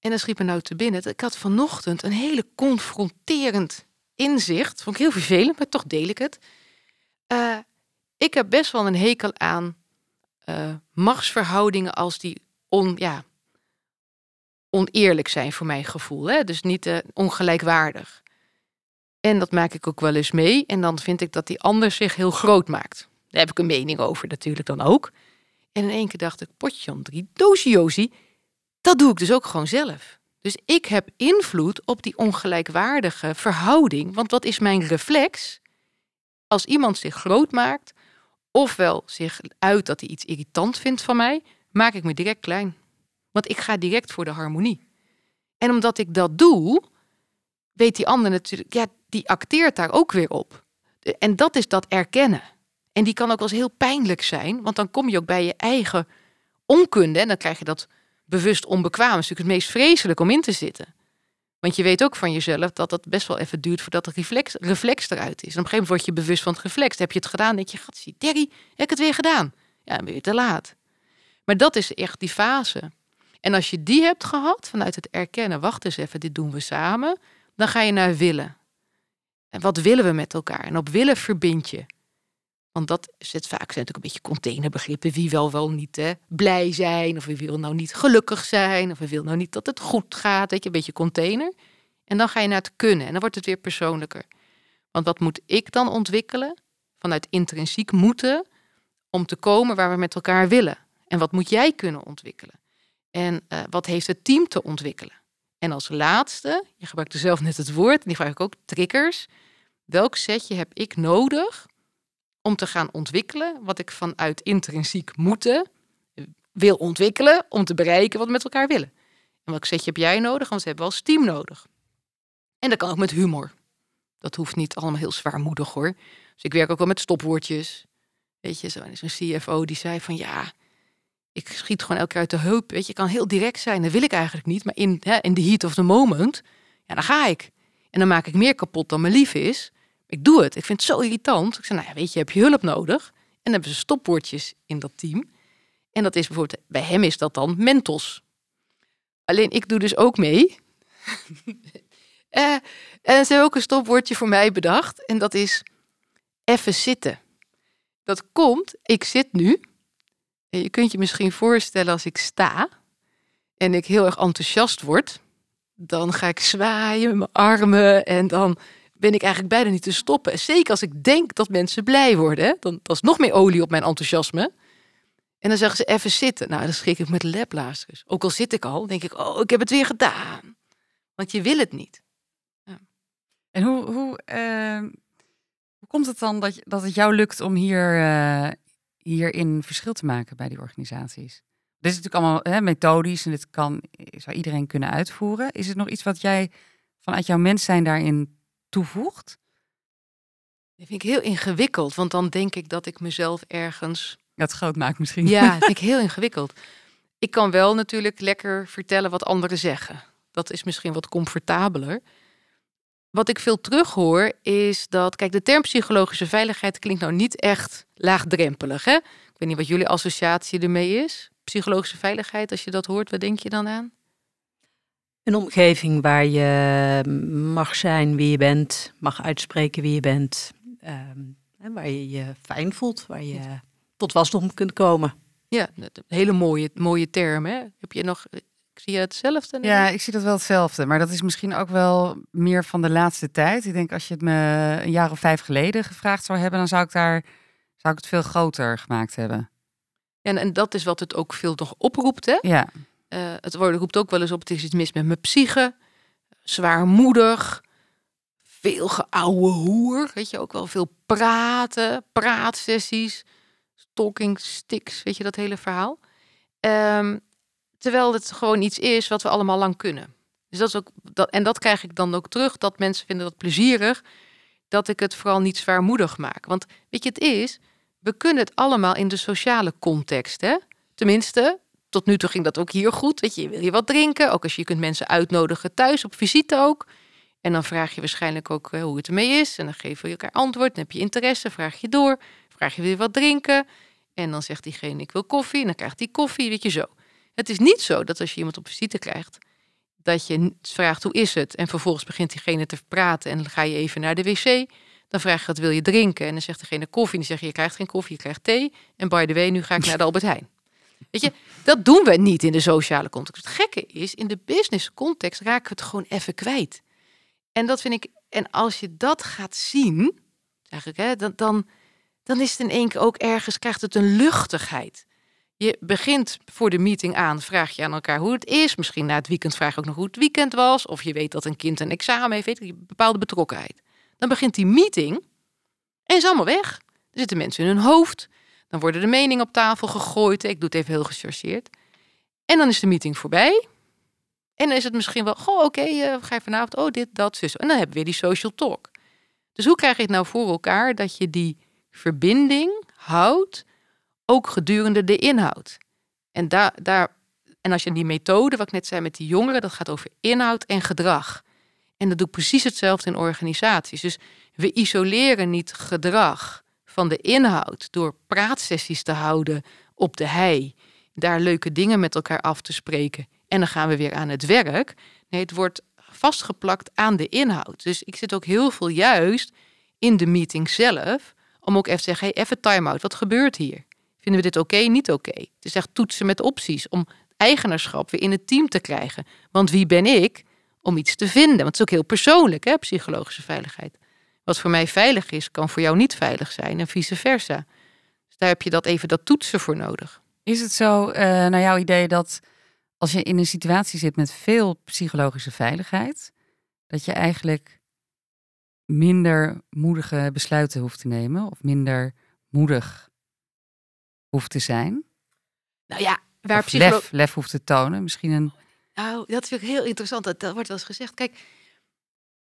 Speaker 2: en dan schiep me nou te binnen. Ik had vanochtend een hele confronterend inzicht. Vond ik heel vervelend, maar toch deel ik het. Uh, ik heb best wel een hekel aan uh, machtsverhoudingen als die on, ja, oneerlijk zijn voor mijn gevoel. Hè? Dus niet uh, ongelijkwaardig. En dat maak ik ook wel eens mee. En dan vind ik dat die ander zich heel groot maakt. Daar heb ik een mening over natuurlijk dan ook. En in één keer dacht ik, potje drie doosje dat doe ik dus ook gewoon zelf. Dus ik heb invloed op die ongelijkwaardige verhouding. Want wat is mijn reflex? Als iemand zich groot maakt, ofwel zich uit dat hij iets irritant vindt van mij, maak ik me direct klein. Want ik ga direct voor de harmonie. En omdat ik dat doe, weet die ander natuurlijk, ja, die acteert daar ook weer op. En dat is dat erkennen. En die kan ook eens heel pijnlijk zijn, want dan kom je ook bij je eigen onkunde en dan krijg je dat bewust onbekwaam. Dat is natuurlijk het meest vreselijk om in te zitten. Want je weet ook van jezelf dat het best wel even duurt voordat de reflex, reflex eruit is. En op een gegeven moment word je bewust van het reflex. heb je het gedaan, denk je, zie, Terry, heb ik het weer gedaan? Ja, je te laat. Maar dat is echt die fase. En als je die hebt gehad, vanuit het erkennen, wacht eens even, dit doen we samen, dan ga je naar willen. En wat willen we met elkaar? En op willen verbind je. Want dat zit vaak zijn natuurlijk een beetje containerbegrippen. Wie wel wel niet hè, blij zijn, of wie wil nou niet gelukkig zijn, of wie wil nou niet dat het goed gaat. Weet je, een beetje container. En dan ga je naar het kunnen en dan wordt het weer persoonlijker. Want wat moet ik dan ontwikkelen vanuit intrinsiek moeten om te komen waar we met elkaar willen? En wat moet jij kunnen ontwikkelen? En uh, wat heeft het team te ontwikkelen? En als laatste, je gebruikte zelf net het woord, en die vraag ik ook, triggers. Welk setje heb ik nodig om te gaan ontwikkelen wat ik vanuit intrinsiek moeten wil ontwikkelen om te bereiken wat we met elkaar willen. En welk setje heb jij nodig? Want we hebben wel team nodig. En dat kan ook met humor. Dat hoeft niet allemaal heel zwaarmoedig hoor. Dus ik werk ook wel met stopwoordjes. Weet je, zo'n CFO die zei van ja, ik schiet gewoon elke keer uit de heup. Weet je, kan heel direct zijn. Dat wil ik eigenlijk niet. Maar in, hè, in heat of the moment, ja, dan ga ik. En dan maak ik meer kapot dan me lief is. Ik doe het. Ik vind het zo irritant. Ik zei, nou ja, weet je, heb je hulp nodig? En dan hebben ze stopwoordjes in dat team. En dat is bijvoorbeeld, bij hem is dat dan mentos. Alleen ik doe dus ook mee. uh, en ze hebben ook een stopwoordje voor mij bedacht. En dat is even zitten. Dat komt, ik zit nu. En je kunt je misschien voorstellen als ik sta en ik heel erg enthousiast word. Dan ga ik zwaaien met mijn armen en dan ben ik eigenlijk bijna niet te stoppen. Zeker als ik denk dat mensen blij worden. Dan dat is nog meer olie op mijn enthousiasme. En dan zeggen ze even zitten. Nou, dan schrik ik met leplazers. Ook al zit ik al, denk ik, oh, ik heb het weer gedaan. Want je wil het niet. Ja.
Speaker 1: En hoe, hoe, uh, hoe komt het dan dat, dat het jou lukt om hier, uh, hierin verschil te maken bij die organisaties? Dit is natuurlijk allemaal hè, methodisch en dit kan, zou iedereen kunnen uitvoeren. Is het nog iets wat jij vanuit jouw mens zijn daarin toevoegt?
Speaker 2: Dat vind ik heel ingewikkeld, want dan denk ik dat ik mezelf ergens...
Speaker 1: Dat groot maakt misschien.
Speaker 2: Ja, dat vind ik heel ingewikkeld. Ik kan wel natuurlijk lekker vertellen wat anderen zeggen. Dat is misschien wat comfortabeler. Wat ik veel terughoor is dat, kijk, de term psychologische veiligheid klinkt nou niet echt laagdrempelig. Hè? Ik weet niet wat jullie associatie ermee is. Psychologische veiligheid, als je dat hoort, wat denk je dan aan?
Speaker 3: Een omgeving waar je mag zijn wie je bent, mag uitspreken wie je bent, um, waar je je fijn voelt, waar je tot wasdom kunt komen.
Speaker 2: Ja, een hele mooie, mooie term. Hè? Heb je nog, ik zie je hetzelfde?
Speaker 1: Ja, ik zie dat wel hetzelfde. Maar dat is misschien ook wel meer van de laatste tijd. Ik denk als je het me een jaar of vijf geleden gevraagd zou hebben, dan zou ik daar zou ik het veel groter gemaakt hebben.
Speaker 2: En, en dat is wat het ook veel nog oproept. Hè?
Speaker 1: Ja.
Speaker 2: Uh, het woord roept ook wel eens op: het is iets mis met mijn psyche, zwaarmoedig, veel geouwe hoer. Weet je ook wel, veel praten, praatsessies, talking sticks. Weet je dat hele verhaal? Um, terwijl het gewoon iets is wat we allemaal lang kunnen. Dus dat is ook dat, en dat krijg ik dan ook terug, dat mensen vinden dat plezierig, dat ik het vooral niet zwaarmoedig maak. Want weet je, het is, we kunnen het allemaal in de sociale context, hè? Tenminste, tot nu toe ging dat ook hier goed. Weet je, wil je wat drinken? Ook als je kunt mensen uitnodigen thuis, op visite ook. En dan vraag je waarschijnlijk ook uh, hoe het ermee is. En dan geven je elkaar antwoord. Dan heb je interesse, vraag je door. Vraag je je wat drinken? En dan zegt diegene ik wil koffie. En dan krijgt hij koffie, weet je zo. Het is niet zo dat als je iemand op visite krijgt, dat je vraagt hoe is het? En vervolgens begint diegene te praten en dan ga je even naar de wc. Dan vraag je wat wil je drinken? En dan zegt degene koffie. En dan zeg je je krijgt geen koffie, je krijgt thee. En by the way, nu ga ik naar de Albert Heijn. Weet je, dat doen we niet in de sociale context. Het gekke is, in de business context raken we het gewoon even kwijt. En dat vind ik, en als je dat gaat zien, eigenlijk, hè, dan, dan, dan is het in één keer ook ergens, krijgt het een luchtigheid. Je begint voor de meeting aan, vraag je aan elkaar hoe het is. Misschien na het weekend vraag je ook nog hoe het weekend was. Of je weet dat een kind een examen heeft, weet je, bepaalde betrokkenheid. Dan begint die meeting en is allemaal weg. Er zitten mensen in hun hoofd. Dan worden de meningen op tafel gegooid. Ik doe het even heel gechargeerd. En dan is de meeting voorbij. En dan is het misschien wel, goh, oké, okay, ga je vanavond, oh, dit, dat, zus. En dan hebben we weer die social talk. Dus hoe krijg je het nou voor elkaar dat je die verbinding houdt ook gedurende de inhoud. En, daar, daar, en als je die methode, wat ik net zei met die jongeren, dat gaat over inhoud en gedrag. En dat doet precies hetzelfde in organisaties. Dus we isoleren niet gedrag van de inhoud door praatsessies te houden op de hei, daar leuke dingen met elkaar af te spreken en dan gaan we weer aan het werk. Nee, het wordt vastgeplakt aan de inhoud. Dus ik zit ook heel veel juist in de meeting zelf om ook even te zeggen, hey, even time-out, wat gebeurt hier? Vinden we dit oké, niet oké? Het is echt toetsen met opties om eigenaarschap weer in het team te krijgen. Want wie ben ik om iets te vinden? Want het is ook heel persoonlijk, hè, psychologische veiligheid. Wat voor mij veilig is, kan voor jou niet veilig zijn en vice versa. Dus daar heb je dat even dat toetsen voor nodig.
Speaker 1: Is het zo, uh, naar jouw idee, dat als je in een situatie zit met veel psychologische veiligheid, dat je eigenlijk minder moedige besluiten hoeft te nemen of minder moedig hoeft te zijn.
Speaker 2: Nou ja, waar
Speaker 1: lef, lef hoeft te tonen. Misschien een.
Speaker 2: Nou, dat vind ik heel interessant. Dat, dat wordt wel eens gezegd. Kijk,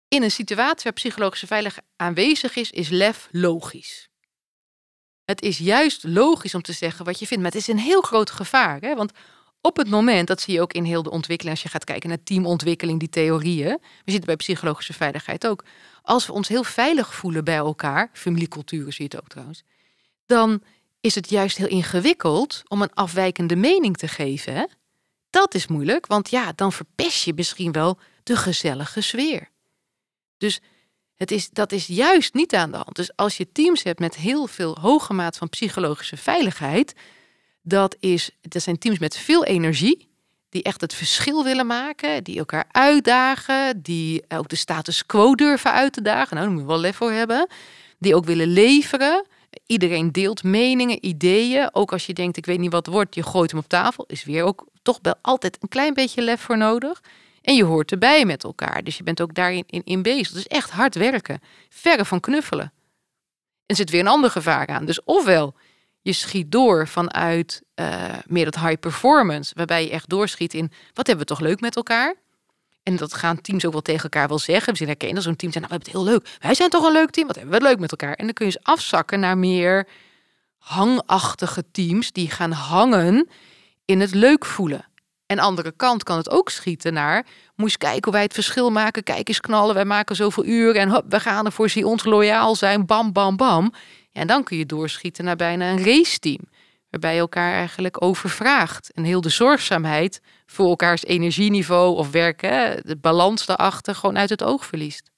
Speaker 2: in een situatie waar psychologische veiligheid aanwezig is, is lef logisch. Het is juist logisch om te zeggen wat je vindt, maar het is een heel groot gevaar. Hè? Want op het moment, dat zie je ook in heel de ontwikkeling, als je gaat kijken naar teamontwikkeling, die theorieën, we zitten bij psychologische veiligheid ook. Als we ons heel veilig voelen bij elkaar, familieculturen zie je het ook trouwens, dan is het juist heel ingewikkeld om een afwijkende mening te geven. Hè? Dat is moeilijk, want ja, dan verpest je misschien wel de gezellige sfeer. Dus het is, dat is juist niet aan de hand. Dus als je teams hebt met heel veel hoge maat van psychologische veiligheid, dat, is, dat zijn teams met veel energie, die echt het verschil willen maken, die elkaar uitdagen, die ook de status quo durven uit te dagen. Nou, daar moet je wel lef voor hebben. Die ook willen leveren. Iedereen deelt meningen, ideeën. Ook als je denkt, ik weet niet wat het wordt, je gooit hem op tafel. Is weer ook toch wel altijd een klein beetje lef voor nodig. En je hoort erbij met elkaar. Dus je bent ook daarin in, in bezig. Dus echt hard werken. Verre van knuffelen. En zit weer een ander gevaar aan. Dus ofwel je schiet door vanuit uh, meer dat high performance, waarbij je echt doorschiet in wat hebben we toch leuk met elkaar. En dat gaan teams ook wel tegen elkaar wel zeggen. We zien herkennen zo'n team zijn, nou, we hebben het heel leuk. Wij zijn toch een leuk team, wat hebben we leuk met elkaar. En dan kun je eens afzakken naar meer hangachtige teams die gaan hangen in het leuk voelen. En andere kant kan het ook schieten naar, moest kijken hoe wij het verschil maken. Kijk eens knallen, wij maken zoveel uren en hop, we gaan ervoor, zie ons loyaal zijn, bam, bam, bam. Ja, en dan kun je doorschieten naar bijna een raceteam. Waarbij je elkaar eigenlijk overvraagt. En heel de zorgzaamheid voor elkaars energieniveau of werken, de balans daarachter, gewoon uit het oog verliest.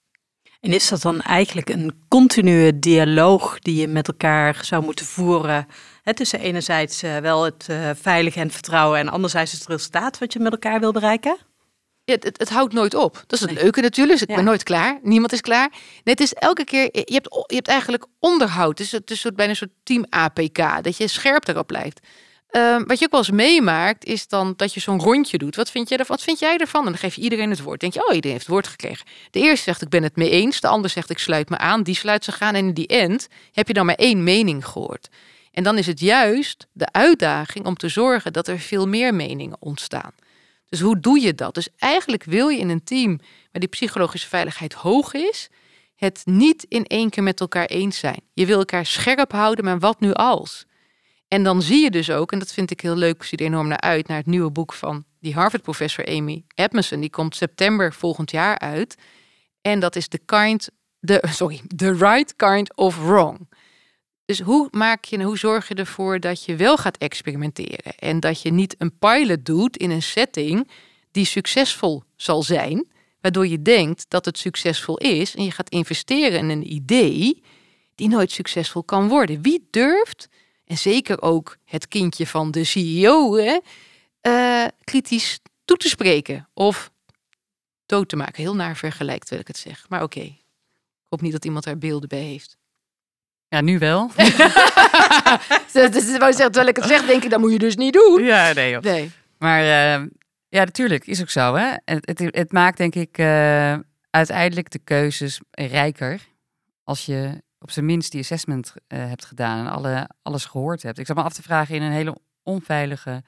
Speaker 3: En is dat dan eigenlijk een continue dialoog die je met elkaar zou moeten voeren? Hè, tussen enerzijds uh, wel het uh, veilige en vertrouwen en anderzijds het resultaat wat je met elkaar wil bereiken?
Speaker 2: het, het, het, houdt nooit op. Dat is het leuke natuurlijk. Dus ik ben nooit klaar. Niemand is klaar. Nee, het is elke keer. Je hebt, je hebt eigenlijk onderhoud. Het is, het is soort, bijna een soort team APK. Dat je scherp erop blijft. Um, wat je ook wel eens meemaakt, is dan dat je zo'n rondje doet. Wat vind, jij ervan? wat vind jij ervan? En dan geef je iedereen het woord. Denk je, oh, iedereen heeft het woord gekregen. De eerste zegt, ik ben het mee eens. De ander zegt, ik sluit me aan. Die sluit zich aan. En in die end heb je dan maar één mening gehoord. En dan is het juist de uitdaging om te zorgen dat er veel meer meningen ontstaan. Dus hoe doe je dat? Dus eigenlijk wil je in een team waar die psychologische veiligheid hoog is, het niet in één keer met elkaar eens zijn. Je wil elkaar scherp houden, maar wat nu als? En dan zie je dus ook, en dat vind ik heel leuk, ik zie er enorm naar uit, naar het nieuwe boek van die Harvard-professor Amy Edmondson. Die komt september volgend jaar uit. En dat is The Kind, the, sorry, The Right Kind of Wrong. Dus hoe maak je, hoe zorg je ervoor dat je wel gaat experimenteren en dat je niet een pilot doet in een setting die succesvol zal zijn, waardoor je denkt dat het succesvol is en je gaat investeren in een idee die nooit succesvol kan worden. Wie durft, en zeker ook het kindje van de CEO, hè, uh, kritisch toe te spreken of dood te maken? Heel naar vergelijkt wil ik het zeggen, maar oké. Ik hoop niet dat iemand daar beelden bij heeft.
Speaker 1: Ja, nu wel.
Speaker 2: dus zeggen, terwijl ik het zeg, denk ik, dat moet je dus niet doen.
Speaker 1: Ja, nee. Joh. nee. Maar uh, ja, natuurlijk, is ook zo. Hè? Het, het, het maakt denk ik uh, uiteindelijk de keuzes rijker. Als je op zijn minst die assessment uh, hebt gedaan en alle, alles gehoord hebt. Ik zat me af te vragen in een hele onveilige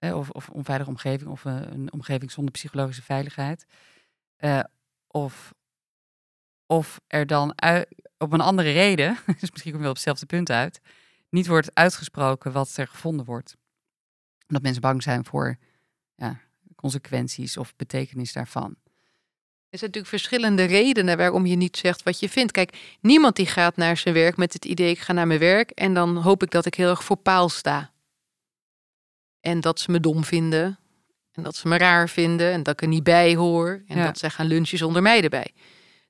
Speaker 1: of, of onveilige omgeving of een omgeving zonder psychologische veiligheid. of of er dan op een andere reden, dus misschien kom je wel op hetzelfde punt uit, niet wordt uitgesproken wat er gevonden wordt. Omdat mensen bang zijn voor ja, consequenties of betekenis daarvan.
Speaker 2: Er zijn natuurlijk verschillende redenen waarom je niet zegt wat je vindt. Kijk, niemand die gaat naar zijn werk met het idee: ik ga naar mijn werk en dan hoop ik dat ik heel erg voor paal sta. En dat ze me dom vinden. En dat ze me raar vinden. En dat ik er niet bij hoor. En dat zij gaan lunchen zonder mij erbij.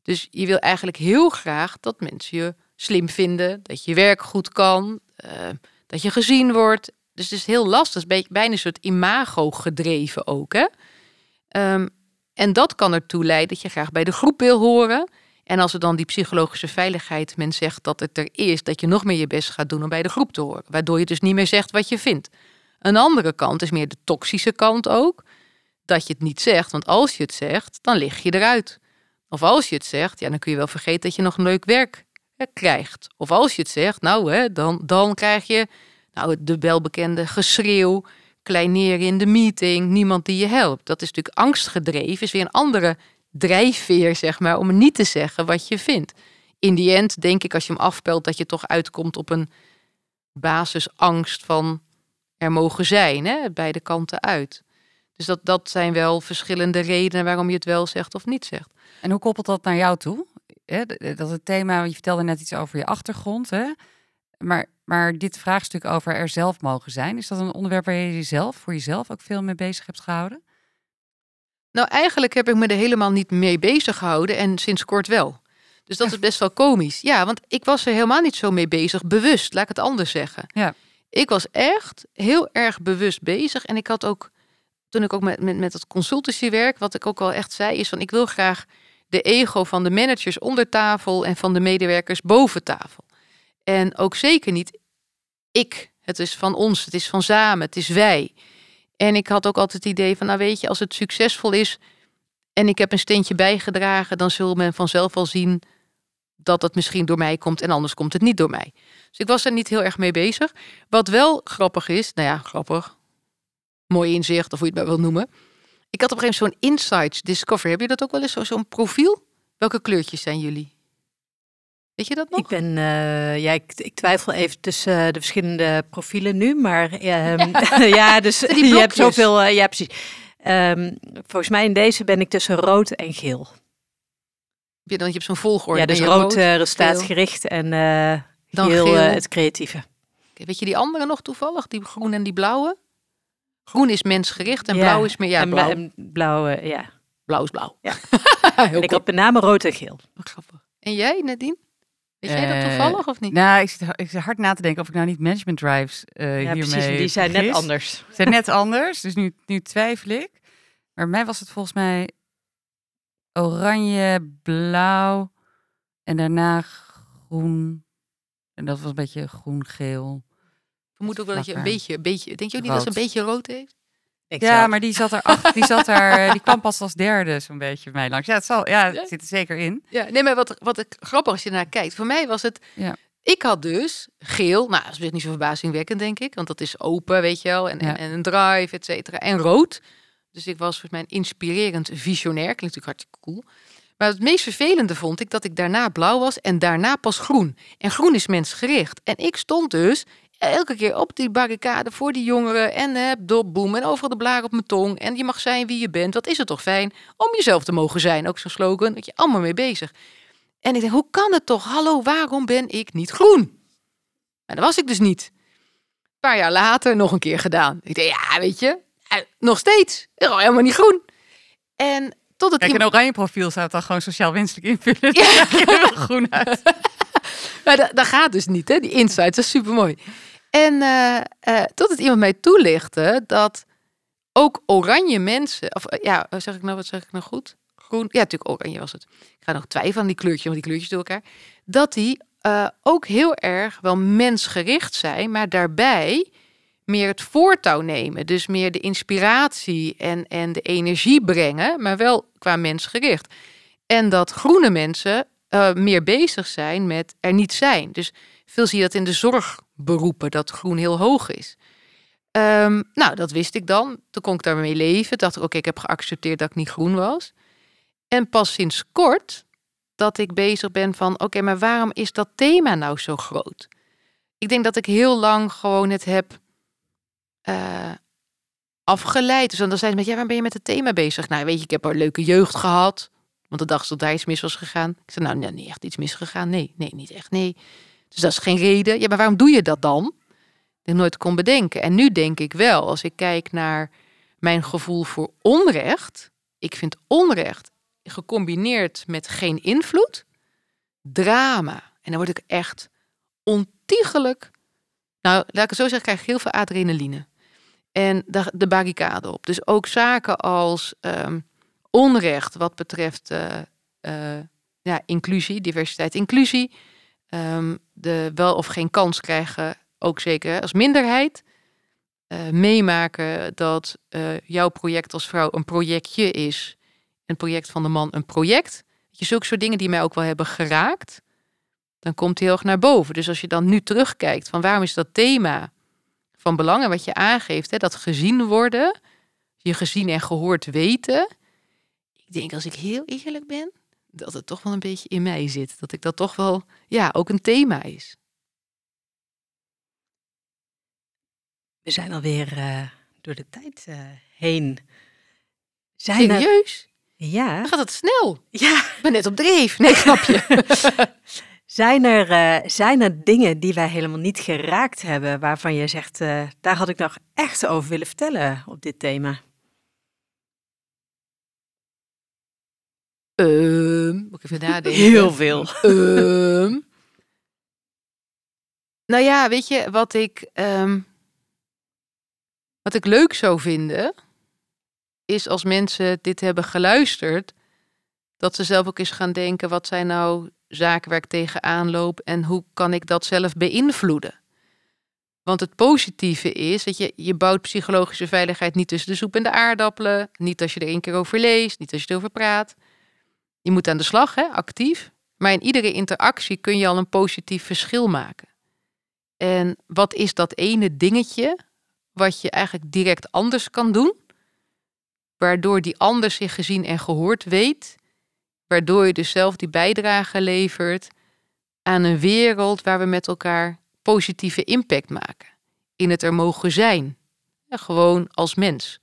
Speaker 2: Dus je wil eigenlijk heel graag dat mensen je slim vinden, dat je werk goed kan, uh, dat je gezien wordt. Dus het is heel lastig, het is bijna een soort imago gedreven ook. Hè? Um, en dat kan ertoe leiden dat je graag bij de groep wil horen. En als er dan die psychologische veiligheid, men zegt dat het er is, dat je nog meer je best gaat doen om bij de groep te horen. Waardoor je dus niet meer zegt wat je vindt. Een andere kant is meer de toxische kant ook. Dat je het niet zegt, want als je het zegt, dan lig je eruit. Of als je het zegt, ja, dan kun je wel vergeten dat je nog een leuk werk krijgt. Of als je het zegt, nou, hè, dan, dan krijg je nou, de welbekende geschreeuw, kleineren in de meeting, niemand die je helpt. Dat is natuurlijk angstgedreven, is weer een andere drijfveer, zeg maar, om niet te zeggen wat je vindt. In die end denk ik, als je hem afpelt, dat je toch uitkomt op een basisangst van er mogen zijn, hè, beide kanten uit. Dus dat, dat zijn wel verschillende redenen waarom je het wel zegt of niet zegt.
Speaker 1: En hoe koppelt dat naar jou toe? Dat het thema, je vertelde net iets over je achtergrond, hè? Maar, maar dit vraagstuk over er zelf mogen zijn, is dat een onderwerp waar je jezelf, voor jezelf ook veel mee bezig hebt gehouden?
Speaker 2: Nou, eigenlijk heb ik me er helemaal niet mee bezig gehouden en sinds kort wel. Dus dat is best wel komisch. Ja, want ik was er helemaal niet zo mee bezig, bewust, laat ik het anders zeggen.
Speaker 1: Ja.
Speaker 2: Ik was echt heel erg bewust bezig en ik had ook, toen ik ook met, met, met dat consultancywerk, wat ik ook wel echt zei, is van ik wil graag de ego van de managers onder tafel en van de medewerkers boven tafel. En ook zeker niet ik. Het is van ons, het is van samen, het is wij. En ik had ook altijd het idee van, nou weet je, als het succesvol is en ik heb een steentje bijgedragen, dan zul men vanzelf wel zien dat het misschien door mij komt en anders komt het niet door mij. Dus ik was er niet heel erg mee bezig. Wat wel grappig is, nou ja, grappig, mooi inzicht of hoe je het maar wil noemen. Ik had op een gegeven moment zo'n Insights Discover. Heb je dat ook wel eens, zo- zo'n profiel? Welke kleurtjes zijn jullie? Weet je dat nog?
Speaker 3: Ik ben, eh, ja, ik, ik twijfel even tussen eh, de verschillende profielen nu, maar ehm, ja, dus
Speaker 2: Die
Speaker 3: je hebt zoveel, eh, ja precies. Ehm, volgens mij in deze ben ik tussen rood en geel.
Speaker 2: Heb je dan je hebt zo'n volgorde.
Speaker 3: ja, dus rood, resultaatgericht en
Speaker 2: Dan
Speaker 3: geel, het creatieve.
Speaker 2: Weet je die andere nog toevallig? Die groen en die blauwe? Groen is mensgericht en
Speaker 3: Ja,
Speaker 2: blauw is meer... Ja,
Speaker 3: en
Speaker 2: blauw.
Speaker 3: en blauw, eh, ja.
Speaker 2: blauw is blauw.
Speaker 3: Ja.
Speaker 2: Heel
Speaker 3: En ik
Speaker 2: cool.
Speaker 3: had met name rood en geel.
Speaker 2: Grappig. En jij, Nadine? Weet jij dat
Speaker 1: Eh,
Speaker 2: toevallig of niet?
Speaker 1: Nou, ik zit, ik zit hard na te denken of ik nou niet management drives eh
Speaker 3: Ja,
Speaker 1: hiermee
Speaker 3: precies. Die zijn net anders.
Speaker 1: Ze zijn net anders, dus nu, nu twijfel ik. Maar bij mij was het volgens mij oranje, blauw en daarna groen. En dat was een beetje groen-geel.
Speaker 2: Ik vermoed ook wel dat je een beetje, een beetje... Denk je ook niet dat ze een beetje rood heeft?
Speaker 3: Ik
Speaker 1: Ja,
Speaker 3: zelf.
Speaker 1: maar die zat er, ach, die zat er, eh, die kwam pas als derde zo'n beetje bij mij langs. Ja, het zal, ja, zit er zeker in.
Speaker 2: Ja, nee, maar wat, wat ik grappig als je naar kijkt. Voor mij was het.
Speaker 1: Ja.
Speaker 2: Ik had dus geel. Nou, dat is weer niet zo verbazingwekkend, denk ik. Want dat is open, weet je wel. En,
Speaker 1: Ja.
Speaker 2: en, en een drive, et cetera. En rood. Dus ik was volgens mij een inspirerend visionair. Klinkt natuurlijk hartstikke cool. Maar het meest vervelende vond ik dat ik daarna blauw was en daarna pas groen. En groen is mensgericht. En ik stond dus elke keer op die barricade voor die jongeren. En heb boem en overal de blaar op mijn tong. En je mag zijn wie je bent. Wat is het toch fijn om jezelf te mogen zijn. Ook zo'n slogan, dat je allemaal mee bezig. En ik denk, hoe kan het toch? Hallo, waarom ben ik niet groen? Maar dat was ik dus niet. Een paar jaar later nog een keer gedaan. Ik dacht, ja, weet je, eh, nog steeds. Helemaal niet groen. En tot het
Speaker 1: Kijk, een oranje profiel zou het dan gewoon sociaal winstelijk invullen.
Speaker 2: Ja.
Speaker 1: Dan krijg je er wel groen uit.
Speaker 2: Maar dat, dat gaat dus niet, hè? Die insights, dat is super mooi. En eh, tot het iemand mij toelichtte dat ook oranje mensen, of eh, ja, zeg ik nou, wat zeg ik nou goed? Groen, ja, natuurlijk oranje was het. Ik ga nog twijfelen aan die kleurtjes, want die kleurtjes door elkaar. Dat die ook heel erg wel mensgericht zijn, maar daarbij meer het voortouw nemen. Dus meer de inspiratie en, en de energie brengen, maar wel qua mensgericht. En dat groene mensen meer bezig zijn met er niet zijn. Dus veel zie je dat in de zorgberoepen, dat groen heel hoog is. Ehm, nou, dat wist ik dan. Toen kon ik daarmee leven. Dacht ik, oké, ik heb geaccepteerd dat ik niet groen was. En pas sinds kort dat ik bezig ben van, oké, maar waarom is dat thema nou zo groot? Ik denk dat ik heel lang gewoon het heb eh, afgeleid. Dus dan zijn ze met, ja, waar ben je met het thema bezig? Nou, weet je, ik heb een leuke jeugd gehad. Want de dag dat daar iets mis was gegaan. Ik zei, nou, nee, niet echt iets misgegaan. Nee, nee, niet echt, nee. Dus dat is geen reden. Ja, maar waarom doe je dat dan? Dat ik nooit kon bedenken. En nu denk ik wel, als ik kijk naar mijn gevoel voor onrecht. Ik vind onrecht gecombineerd met geen invloed, drama. En dan word ik echt ontiegelijk. Nou, laat ik het zo zeggen, krijg ik heel veel adrenaline. En de, de barricade op. Dus ook zaken als ehm, onrecht wat betreft eh, eh, ja, inclusie, diversiteit, inclusie. Ehm, de wel of geen kans krijgen, ook zeker als minderheid. Eh, meemaken dat eh, jouw project als vrouw een projectje is. Een project van de man een project. Je, zulke soort dingen die mij ook wel hebben geraakt. Dan komt heel erg naar boven. Dus als je dan nu terugkijkt van waarom is dat thema van belang en wat je aangeeft, hè, dat gezien worden, je gezien en gehoord weten. Ik denk als ik heel eerlijk ben, dat het toch wel een beetje in mij zit. Dat ik dat toch wel, ja, ook een thema is.
Speaker 3: We zijn alweer eh door de tijd eh, heen. Zijn er,
Speaker 2: Serieus?
Speaker 3: ja,
Speaker 2: Dan gaat het snel.
Speaker 3: ja.
Speaker 2: Ik ben net op dreef. Nee, snap je?
Speaker 3: Zijn er, eh, zijn er dingen die wij helemaal niet geraakt hebben, waarvan je zegt, daar had ik nog echt over willen vertellen op dit thema?
Speaker 2: Ehm, moet ik even nadenken.
Speaker 3: Heel veel.
Speaker 2: Ehm. nou ja, weet je wat ik, ehm, wat ik leuk zou vinden, is als mensen dit hebben geluisterd, dat ze zelf ook eens gaan denken: wat zijn nou zaken waar ik tegenaan loop en hoe kan ik dat zelf beïnvloeden? Want het positieve is dat je, je bouwt psychologische veiligheid niet tussen de soep en de aardappelen. Niet als je er één keer over leest, niet als je erover praat. Je moet aan de slag, hè, actief. Maar in iedere interactie kun je al een positief verschil maken. En wat is dat ene dingetje wat je eigenlijk direct anders kan doen? Waardoor die ander zich gezien en gehoord weet. Waardoor je dus zelf die bijdrage levert aan een wereld waar we met elkaar positieve impact maken. In het er mogen zijn. Ja, gewoon als mens.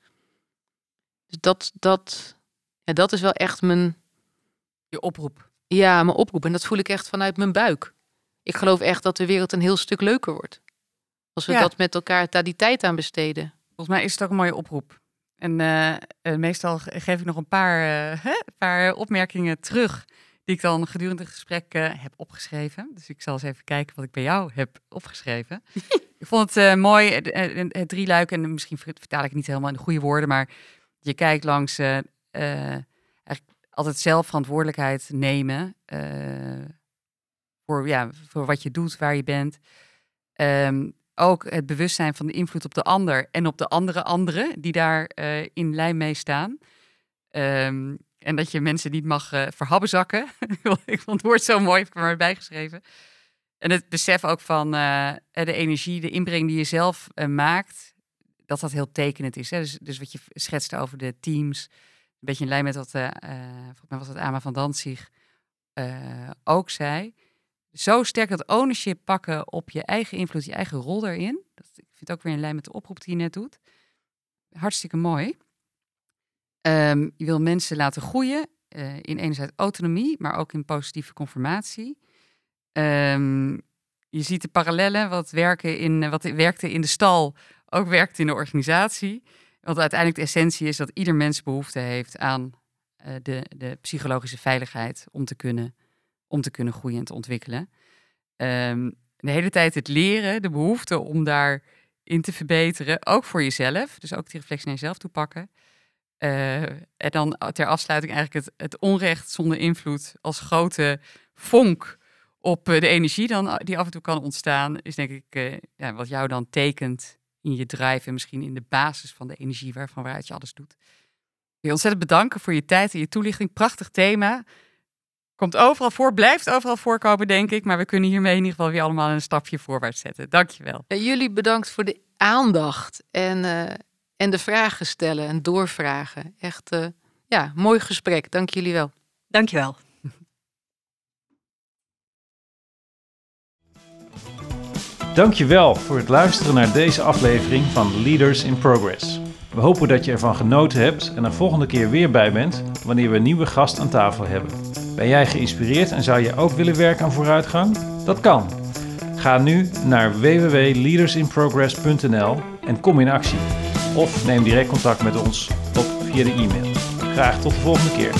Speaker 2: Dus dat, dat, ja, dat is wel echt mijn.
Speaker 1: Je oproep.
Speaker 2: Ja, mijn oproep. En dat voel ik echt vanuit mijn buik. Ik geloof echt dat de wereld een heel stuk leuker wordt. Als we
Speaker 1: Ja.
Speaker 2: dat met elkaar daar die tijd aan besteden.
Speaker 1: Volgens mij is het ook een mooie oproep. En eh, eh, meestal ge- geef ik nog een paar, eh, hè, paar opmerkingen terug. Die ik dan gedurende het gesprek heb opgeschreven. Dus ik zal eens even kijken wat ik bij jou heb opgeschreven. ik vond het eh, mooi, het, drieluik. En misschien ver- vertaal ik het niet helemaal in de goede woorden. Maar je kijkt langs altijd zelf verantwoordelijkheid nemen. eh, voor, ja, voor wat je doet, waar je bent. Ehm, ook het bewustzijn van de invloed op de ander en op de andere anderen die daar eh, in lijn mee staan. Ehm, en dat je mensen niet mag eh verhabbezakken. ik vond het woord zo mooi, heb ik er maar bijgeschreven. En het besef ook van de energie, de inbreng die je zelf maakt, dat dat heel tekenend is. Hè? Dus, dus wat je schetste over de teams, beetje in lijn met wat, eh, volgens mij was het Ama van Danzig eh, ook zei zo sterk dat ownership pakken op je eigen invloed, je eigen rol daarin. Dat, ik vind het ook weer in lijn met de oproep die je net doet. Hartstikke mooi. Ehm, je wil mensen laten groeien in enerzijds autonomie, maar ook in positieve conformatie. Ehm, je ziet de parallellen, wat, werken in, wat werkte in de stal, ook werkt in de organisatie. Want uiteindelijk de essentie is dat ieder mens behoefte heeft aan eh, de, de psychologische veiligheid om te kunnen om te kunnen groeien en te ontwikkelen. Ehm, de hele tijd het leren, de behoefte om daarin te verbeteren, ook voor jezelf. Dus ook die reflectie naar jezelf toepakken. Eh, en dan ter afsluiting eigenlijk het, het onrecht zonder invloed als grote vonk op eh, de energie dan, die af en toe kan ontstaan, is denk ik ja, wat jou dan tekent in je drive en misschien in de basis van de energie waarvan waaruit je alles doet. Ik wil je ontzettend bedanken voor je tijd en je toelichting. Prachtig thema. Komt overal voor, blijft overal voorkomen, denk ik. Maar we kunnen hiermee in ieder geval weer allemaal een stapje voorwaarts zetten. Dankjewel.
Speaker 2: En jullie bedankt voor de aandacht en, eh, en de vragen stellen en doorvragen. Echt, eh, ja, mooi gesprek. Dank jullie wel.
Speaker 3: Dankjewel.
Speaker 4: Dankjewel voor het luisteren naar deze aflevering van Leaders in Progress. We hopen dat je ervan genoten hebt en er volgende keer weer bij bent wanneer we een nieuwe gast aan tafel hebben. Ben jij geïnspireerd en zou je ook willen werken aan vooruitgang? Dat kan. Ga nu naar www.leadersinprogress.nl en kom in actie. Of neem direct contact met ons op via de e-mail. Graag tot de volgende keer.